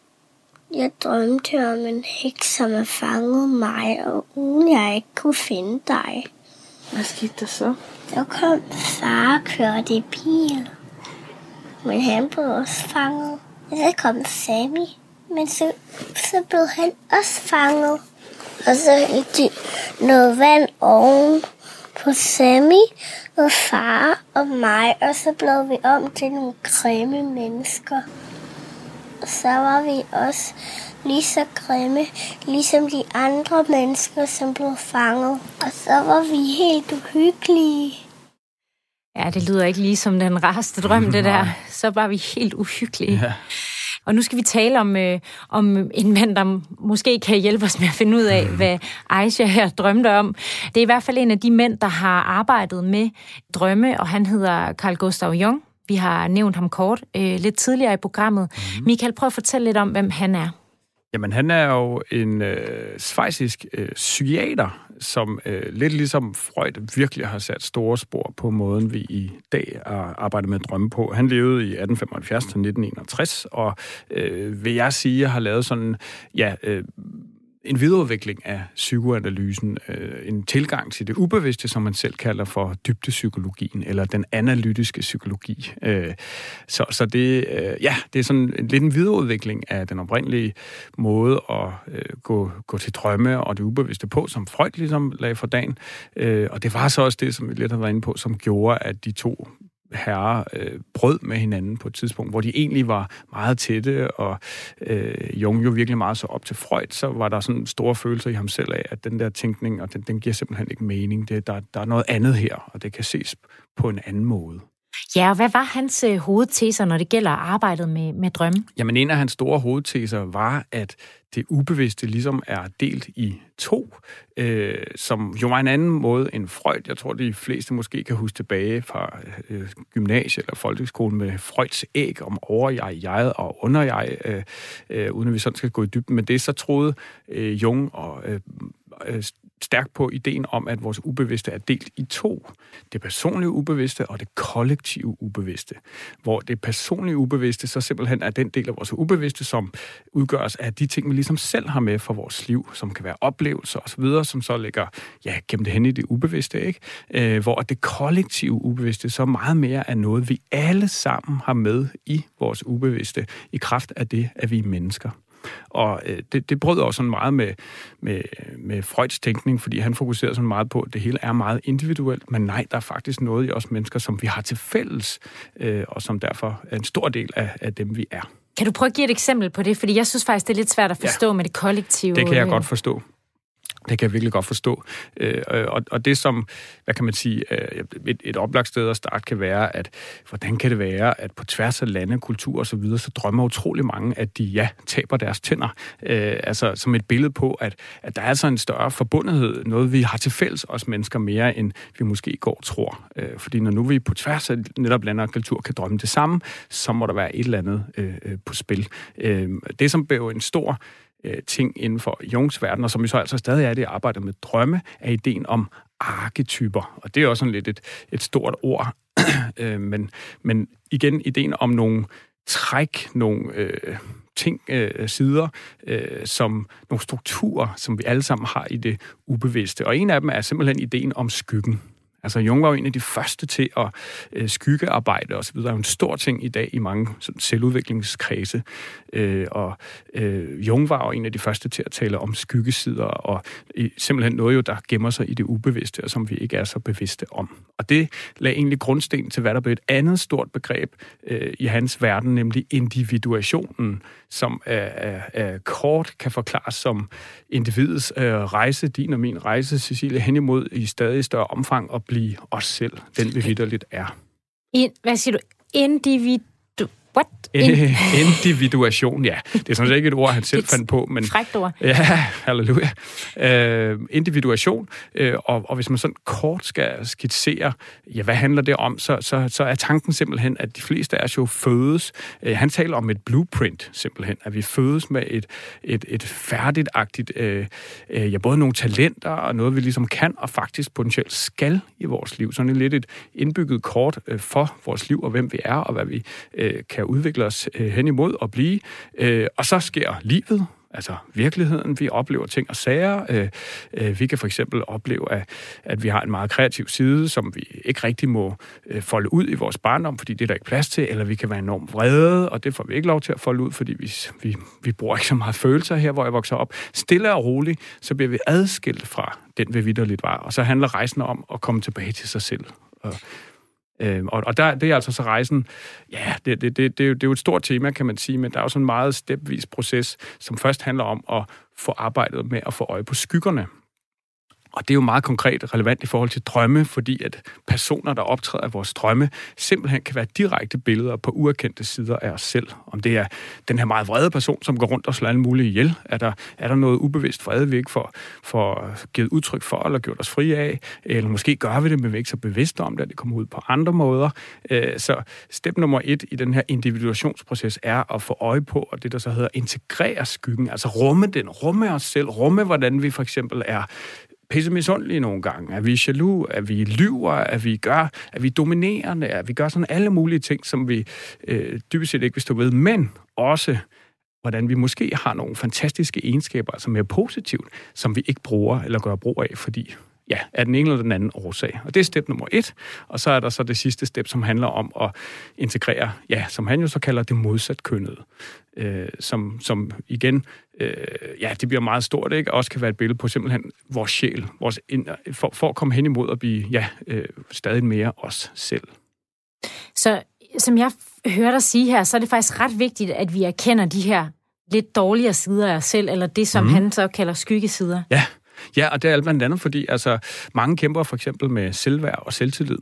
Jeg drømte om en heks, som har fanget mig, og uden jeg ikke kunne finde dig. Hvad skete der så? Så kom far og kørte i bil. Men han blev også fanget. Og så kom Sammy. Men så, så blev han også fanget. Og så hældte de noget vand oven på Sammy og far og mig, og så blev vi om til nogle grimme mennesker. Og så var vi også lige så grimme, ligesom de andre mennesker, som blev fanget. Og så var vi helt uhyggelige. Ja, det lyder ikke lige som den rareste drøm, det der. Så var vi helt uhyggelige. Ja. Og nu skal vi tale om, øh, om en mand, der måske kan hjælpe os med at finde ud af, hvad Aisha her drømte om. Det er i hvert fald en af de mænd, der har arbejdet med drømme, og han hedder Carl Gustav Jung. Vi har nævnt ham kort øh, lidt tidligere i programmet. Mm. Michael, prøv at fortælle lidt om, hvem han er. Jamen, han er jo en øh, svejsisk øh, psykiater, som øh, lidt ligesom Freud virkelig har sat store spor på måden, vi i dag arbejder med drømme på. Han levede i 1875 til 1961, og øh, vil jeg sige, har lavet sådan, ja, øh, en videreudvikling af psykoanalysen, øh, en tilgang til det ubevidste, som man selv kalder for dybdepsykologien, eller den analytiske psykologi. Øh, så, så det, øh, ja, det er sådan en, lidt en videreudvikling af den oprindelige måde at øh, gå, gå til drømme og det ubevidste på, som Freud ligesom lagde for dagen. Øh, og det var så også det, som vi lidt har været inde på, som gjorde, at de to herrer øh, brød med hinanden på et tidspunkt, hvor de egentlig var meget tætte, og øh, Jung jo virkelig meget så op til Freud, så var der sådan store følelser i ham selv af, at den der tænkning, og den, den giver simpelthen ikke mening. Det, der, der er noget andet her, og det kan ses på en anden måde. Ja, og hvad var hans øh, hovedteser, når det gælder arbejdet med, med drømme? Jamen, en af hans store hovedteser var, at det ubevidste ligesom er delt i to, øh, som jo var en anden måde end Freud. Jeg tror, de fleste måske kan huske tilbage fra øh, gymnasiet eller folkeskolen med Freuds æg om overjeg, jeg og underjeg, øh, øh, uden at vi sådan skal gå i dybden. Men det så troede øh, Jung og øh Øh, stærkt på ideen om, at vores ubevidste er delt i to. Det personlige ubevidste og det kollektive ubevidste. Hvor det personlige ubevidste så simpelthen er den del af vores ubevidste, som udgøres af de ting, vi ligesom selv har med for vores liv, som kan være oplevelser osv., som så ligger ja, gennem det hen i det ubevidste. Ikke? Øh, hvor det kollektive ubevidste så meget mere er noget, vi alle sammen har med i vores ubevidste, i kraft af det, at vi er mennesker. Og øh, det, det brød også sådan meget med, med, med Freuds tænkning, fordi han fokuserede sådan meget på, at det hele er meget individuelt, men nej, der er faktisk noget i os mennesker, som vi har til fælles, øh, og som derfor er en stor del af, af dem, vi er. Kan du prøve at give et eksempel på det? Fordi jeg synes faktisk, det er lidt svært at forstå ja, med det kollektive. Det kan jeg godt forstå. Det kan jeg virkelig godt forstå. Øh, øh, og, og det som, hvad kan man sige, øh, et, et oplagt sted at starte kan være, at hvordan kan det være, at på tværs af lande, kultur og så videre, så drømmer utrolig mange, at de, ja, taber deres tænder. Øh, altså som et billede på, at, at der er altså en større forbundethed, noget vi har til fælles, os mennesker, mere end vi måske går tror. Øh, fordi når nu vi på tværs af netop lande og kultur kan drømme det samme, så må der være et eller andet øh, øh på spil. Øh, det som blev en stor øh, ting inden for Jungs verden, og som jo så altså stadig er det arbejde med drømme, er ideen om arketyper. Og det er også sådan lidt et, et stort ord, [CLEARS THROAT] øh, men, men igen ideen om nogle træk, nogle øh, ting, øh, sider, øh, som nogle strukturer, som vi alle sammen har i det ubevidste. Og en af dem er simpelthen ideen om skyggen. Altså Jung var jo en af de første til at øh, skyggearbejde osv. Det er jo en stor ting i dag i mange sådan, selvudviklingskredse. Øh, og øh, Jung var jo en af de første til at tale om skyggesider, og øh, simpelthen noget jo, der gemmer sig i det ubevidste, og som vi ikke er så bevidste om. Og det lagde egentlig grundsten til, hvad der blev et andet stort begreb øh, i hans verden, nemlig individuationen, som er, er, er kort kan forklares som individets øh, rejse, din og min rejse, Cecilie, hen imod i stadig større omfang at blive os selv, den vi vidderligt er. In, hvad siger du? Individ What? [LAUGHS] Individuation, ja. Det er sådan set ikke et ord, han selv fandt på. Men, Frækt ord. Ja, halleluja. Uh, individuation, uh, og, og hvis man sådan kort skal skitsere, ja, hvad handler det om, så, så, så er tanken simpelthen, at de fleste af os jo fødes. Uh, han taler om et blueprint, simpelthen, at vi fødes med et, et, et færdigtagtigt, uh, uh, ja, både nogle talenter og noget, vi ligesom kan og faktisk potentielt skal i vores liv. Sådan lidt et indbygget kort uh, for vores liv og hvem vi er og hvad vi uh, kan kan udvikle os øh, hen imod og blive. Øh, og så sker livet, altså virkeligheden. Vi oplever ting og sager. Øh, øh, vi kan for eksempel opleve, at, at vi har en meget kreativ side, som vi ikke rigtig må øh, folde ud i vores barndom, fordi det er der ikke plads til, eller vi kan være enormt vrede, og det får vi ikke lov til at folde ud, fordi vi, vi, vi bruger ikke så meget følelser her, hvor jeg vokser op. Stille og roligt, så bliver vi adskilt fra den, vi vidderligt var, og så handler rejsen om at komme tilbage til sig selv. Og Øh, og og der, det er altså så rejsen, ja, det, det, det, det, er jo, det er jo et stort tema, kan man sige, men der er jo sådan en meget stepvis proces, som først handler om at få arbejdet med at få øje på skyggerne. Og det er jo meget konkret relevant i forhold til drømme, fordi at personer, der optræder af vores drømme, simpelthen kan være direkte billeder på uerkendte sider af os selv. Om det er den her meget vrede person, som går rundt og slår alle mulige ihjel. Er der, er der noget ubevidst vrede, vi ikke får, får givet udtryk for eller gjort os fri af? Eller måske gør vi det, men vi er ikke så bevidste om det, at det kommer ud på andre måder. Øh, så step nummer et i den her individuationsproces er at få øje på, og det der så hedder integrere skyggen, altså rumme den, rumme os selv, rumme hvordan vi for eksempel er pisse misundelige nogle gange, at vi er jaloux, at vi lyver, at vi gør, at vi er dominerende, at vi gør sådan alle mulige ting, som vi øh, dybest set ikke vil stå ved, men også hvordan vi måske har nogle fantastiske egenskaber, altså er positivt, som vi ikke bruger eller gør brug af, fordi ja, af den ene eller den anden årsag. Og det er step nummer et. Og så er der så det sidste step, som handler om at integrere, ja, som han jo så kalder det modsat kønnet. Øh, som, som igen, øh, ja, det bliver meget stort, ikke? Også kan være et billede på simpelthen vores sjæl, vores ind, for, for at komme hen imod at blive, ja, øh, stadig mere os selv. Så som jeg hører dig sige her, så er det faktisk ret vigtigt, at vi erkender de her lidt dårligere sider af os selv, eller det, som mm. han så kalder skyggesider. Ja, Ja, og det er blandt andet, fordi altså, mange kæmper for eksempel med selvværd og selvtillid.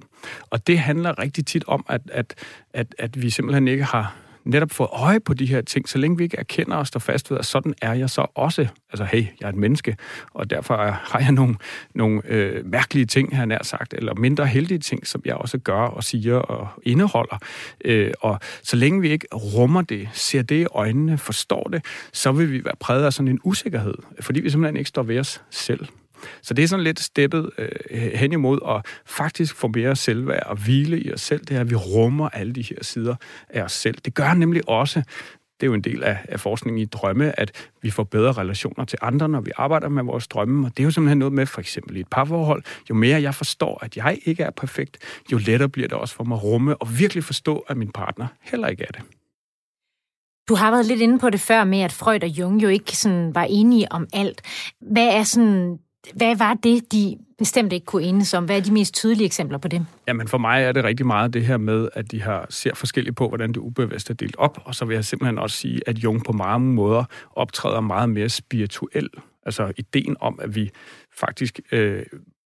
Og det handler rigtig tit om, at, at, at, at vi simpelthen ikke har netop fået øje på de her ting, så længe vi ikke erkender og står fast ved, at sådan er jeg så også. Altså, hey, jeg er et menneske, og derfor har jeg nogle, nogle øh, mærkelige ting, han nær sagt, eller mindre heldige ting, som jeg også gør og siger og indeholder. Øh, og så længe vi ikke rummer det, ser det i øjnene, forstår det, så vil vi være præget af sådan en usikkerhed, fordi vi simpelthen ikke står ved os selv. Så det er sådan lidt steppet øh, hen imod at faktisk få mere selvværd og hvile i os selv. Det er, at vi rummer alle de her sider af os selv. Det gør nemlig også, det er jo en del af, af forskningen i drømme, at vi får bedre relationer til andre, når vi arbejder med vores drømme. Og det er jo simpelthen noget med, for eksempel i et parforhold, jo mere jeg forstår, at jeg ikke er perfekt, jo lettere bliver det også for mig at rumme og virkelig forstå, at min partner heller ikke er det. Du har været lidt inde på det før med, at Freud og Jung jo ikke sådan var enige om alt. Hvad er sådan hvad var det, de bestemt ikke kunne enes om? Hvad er de mest tydelige eksempler på det? Jamen for mig er det rigtig meget det her med, at de har ser forskelligt på, hvordan det ubevidste er delt op. Og så vil jeg simpelthen også sige, at Jung på mange måder optræder meget mere spirituel. Altså ideen om, at vi faktisk øh,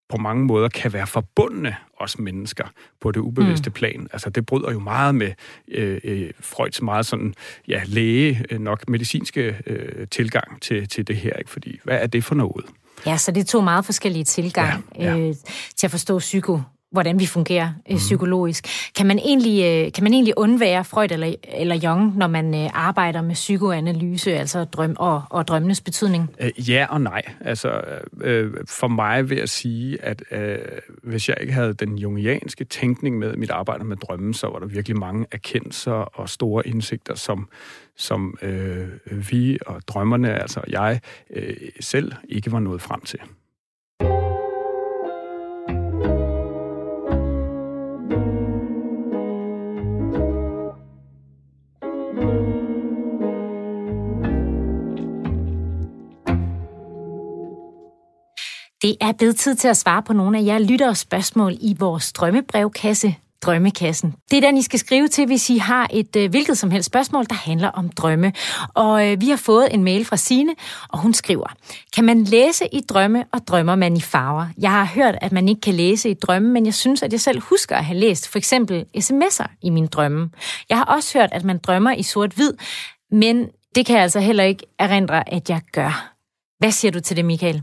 på mange måder kan være forbundne, os mennesker, på det ubevidste mm. plan. Altså, det bryder jo meget med øh, øh, Freuds meget sådan, ja, læge, øh, nok medicinske øh, tilgang til, til det her, ikke? Fordi, hvad er det for noget? Ja, så det er to meget forskellige tilgang ja, ja. Øh, til at forstå psyko, hvordan vi fungerer øh, psykologisk. Kan man egentlig, øh, kan man egentlig undvære Freud eller, eller Jung, når man øh, arbejder med psykoanalyse, altså drøm og, og drømmenes betydning? Øh, ja og nej. Altså, øh, for mig vil jeg sige, at øh, hvis jeg ikke havde den jungianske tænkning med mit arbejde med drømmen, så var der virkelig mange erkendelser og store indsigter, som, som øh, vi og drømmerne, altså jeg øh, selv, ikke var nået frem til. Det er blevet tid til at svare på nogle af jer lyttere spørgsmål i vores drømmebrevkasse, Drømmekassen. Det er den, I skal skrive til, hvis I har et øh, hvilket som helst spørgsmål, der handler om drømme. Og øh, vi har fået en mail fra Sine, og hun skriver, kan man læse i drømme, og drømmer man i farver? Jeg har hørt, at man ikke kan læse i drømme, men jeg synes, at jeg selv husker at have læst for eksempel sms'er i min drømme. Jeg har også hørt, at man drømmer i sort-hvid, men det kan jeg altså heller ikke erindre, at jeg gør. Hvad siger du til det, Michael?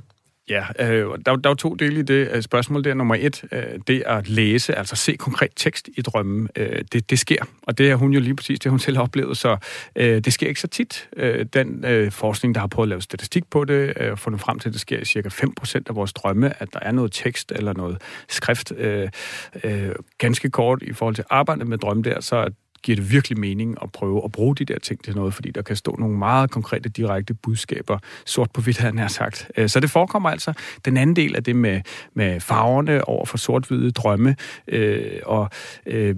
Ja, øh, der, der er to dele i det øh, spørgsmål. der. nummer et, øh, det at læse, altså se konkret tekst i drømmen. Øh, det, det sker, og det er hun jo lige præcis det, hun selv har oplevet, så øh, det sker ikke så tit. Øh, den øh, forskning, der har prøvet at lave statistik på det, øh, fundet frem til, at det sker i cirka 5% af vores drømme, at der er noget tekst eller noget skrift. Øh, øh, ganske kort i forhold til arbejdet med drømme der, så giver det virkelig mening at prøve at bruge de der ting til noget, fordi der kan stå nogle meget konkrete, direkte budskaber, sort på hvidt, havde sagt. Øh, så det forekommer altså. Den anden del af det med, med farverne over for sort-hvide drømme, øh, og øh,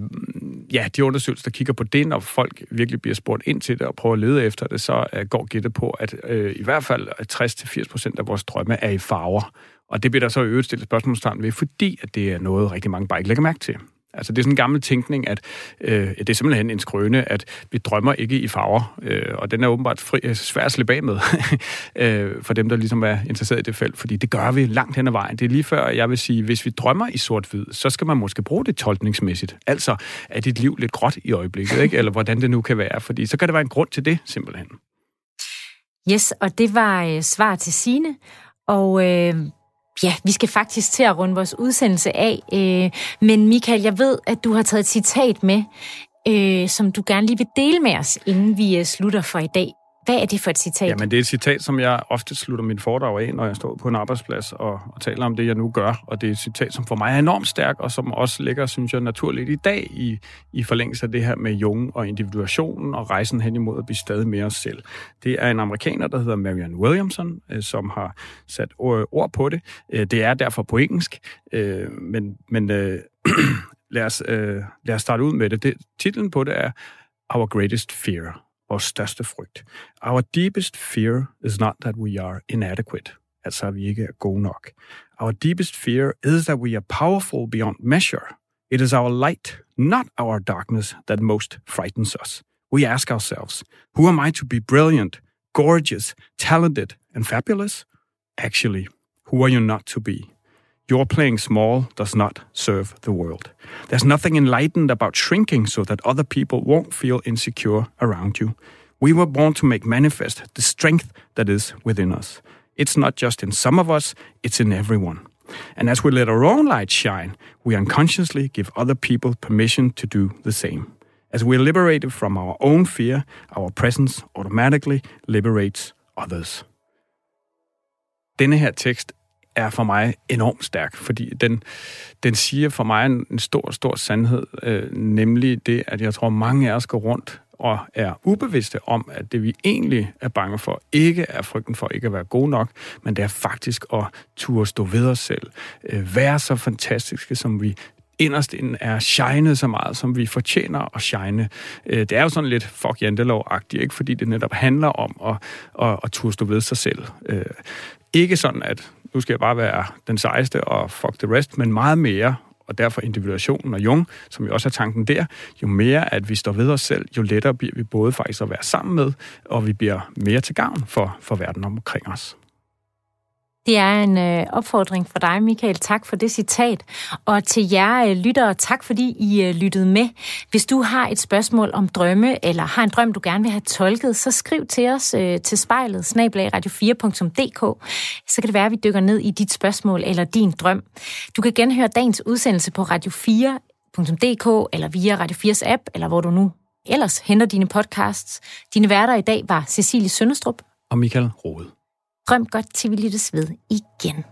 ja, de undersøgelser, der kigger på det, når folk virkelig bliver spurgt ind til det og prøver at lede efter det, så øh, går gættet på, at øh, i hvert fald 60-80% af vores drømme er i farver. Og det bliver der så i øvrigt stillet spørgsmålstegn ved, fordi at det er noget, rigtig mange bare ikke lægger mærke til. Altså det er sådan en gammel tænkning, at øh, det er simpelthen en skrøne, at vi drømmer ikke i farver, øh, og den er åbenbart fri, øh, svær at slippe af med [LAUGHS] øh, for dem, der ligesom er interesseret i det felt, fordi det gør vi langt hen ad vejen. Det er lige før, jeg vil sige, hvis vi drømmer i sort-hvid, så skal man måske bruge det tolkningsmæssigt. Altså, er dit liv lidt gråt i øjeblikket, ikke? eller hvordan det nu kan være, fordi så kan det være en grund til det, simpelthen. Yes, og det var øh, svar til sine. Og øh, Ja, vi skal faktisk til at runde vores udsendelse af. Øh, men Michael, jeg ved, at du har taget et citat med, øh, som du gerne lige vil dele med os, inden vi øh, slutter for i dag. Hvad er det for et citat? Jamen, det er et citat, som jeg ofte slutter min foredrag af, når jeg står på en arbejdsplads og, og taler om det, jeg nu gør. Og det er et citat, som for mig er enormt stærk, og som også ligger, synes jeg, naturligt i dag i, i forlængelse af det her med Jung og individuationen og rejsen hen imod at blive stadig mere os selv. Det er en amerikaner, der hedder Marian Williamson, øh, som har sat ord på det. Øh, det er derfor på engelsk, øh, men, men øh, [CLEARS THROAT] lad, os, øh, lad os starte ud med det. det. Titlen på det er Our Greatest Fear vores største frygt. Our deepest fear is not that we are inadequate, altså at vi ikke er gode nok. Our deepest fear is that we are powerful beyond measure. It is our light, not our darkness, that most frightens us. We ask ourselves, who am I to be brilliant, gorgeous, talented, and fabulous? Actually, who are you not to be? Your playing small does not serve the world. There's nothing enlightened about shrinking so that other people won't feel insecure around you. We were born to make manifest the strength that is within us. It's not just in some of us, it's in everyone. And as we let our own light shine, we unconsciously give other people permission to do the same. As we're liberated from our own fear, our presence automatically liberates others. Denne her tekst er for mig enormt stærk, fordi den, den siger for mig en, en stor, stor sandhed, øh, nemlig det, at jeg tror, mange af os går rundt og er ubevidste om, at det vi egentlig er bange for, ikke er frygten for ikke at være god nok, men det er faktisk at turde stå ved os selv. Øh, være så fantastiske, som vi inderst inden er shine så meget, som vi fortjener at shine. Øh, det er jo sådan lidt fuck jantelov-agtigt, ikke? fordi det netop handler om at, at, at turde stå ved sig selv. Øh, ikke sådan, at nu skal jeg bare være den sejeste og fuck the rest, men meget mere, og derfor individuationen og Jung, som jo også er tanken der, jo mere at vi står ved os selv, jo lettere bliver vi både faktisk at være sammen med, og vi bliver mere til gavn for, for verden omkring os. Det er en øh, opfordring for dig, Michael. Tak for det citat. Og til jer øh, lyttere, tak fordi I øh, lyttede med. Hvis du har et spørgsmål om drømme, eller har en drøm, du gerne vil have tolket, så skriv til os øh, til spejlet, snablagradio4.dk. Så kan det være, at vi dykker ned i dit spørgsmål eller din drøm. Du kan genhøre dagens udsendelse på radio4.dk, eller via Radio 4's app, eller hvor du nu ellers henter dine podcasts. Dine værter i dag var Cecilie Sønderstrup Og Michael Rode. Drøm godt til vi lyttes ved igen.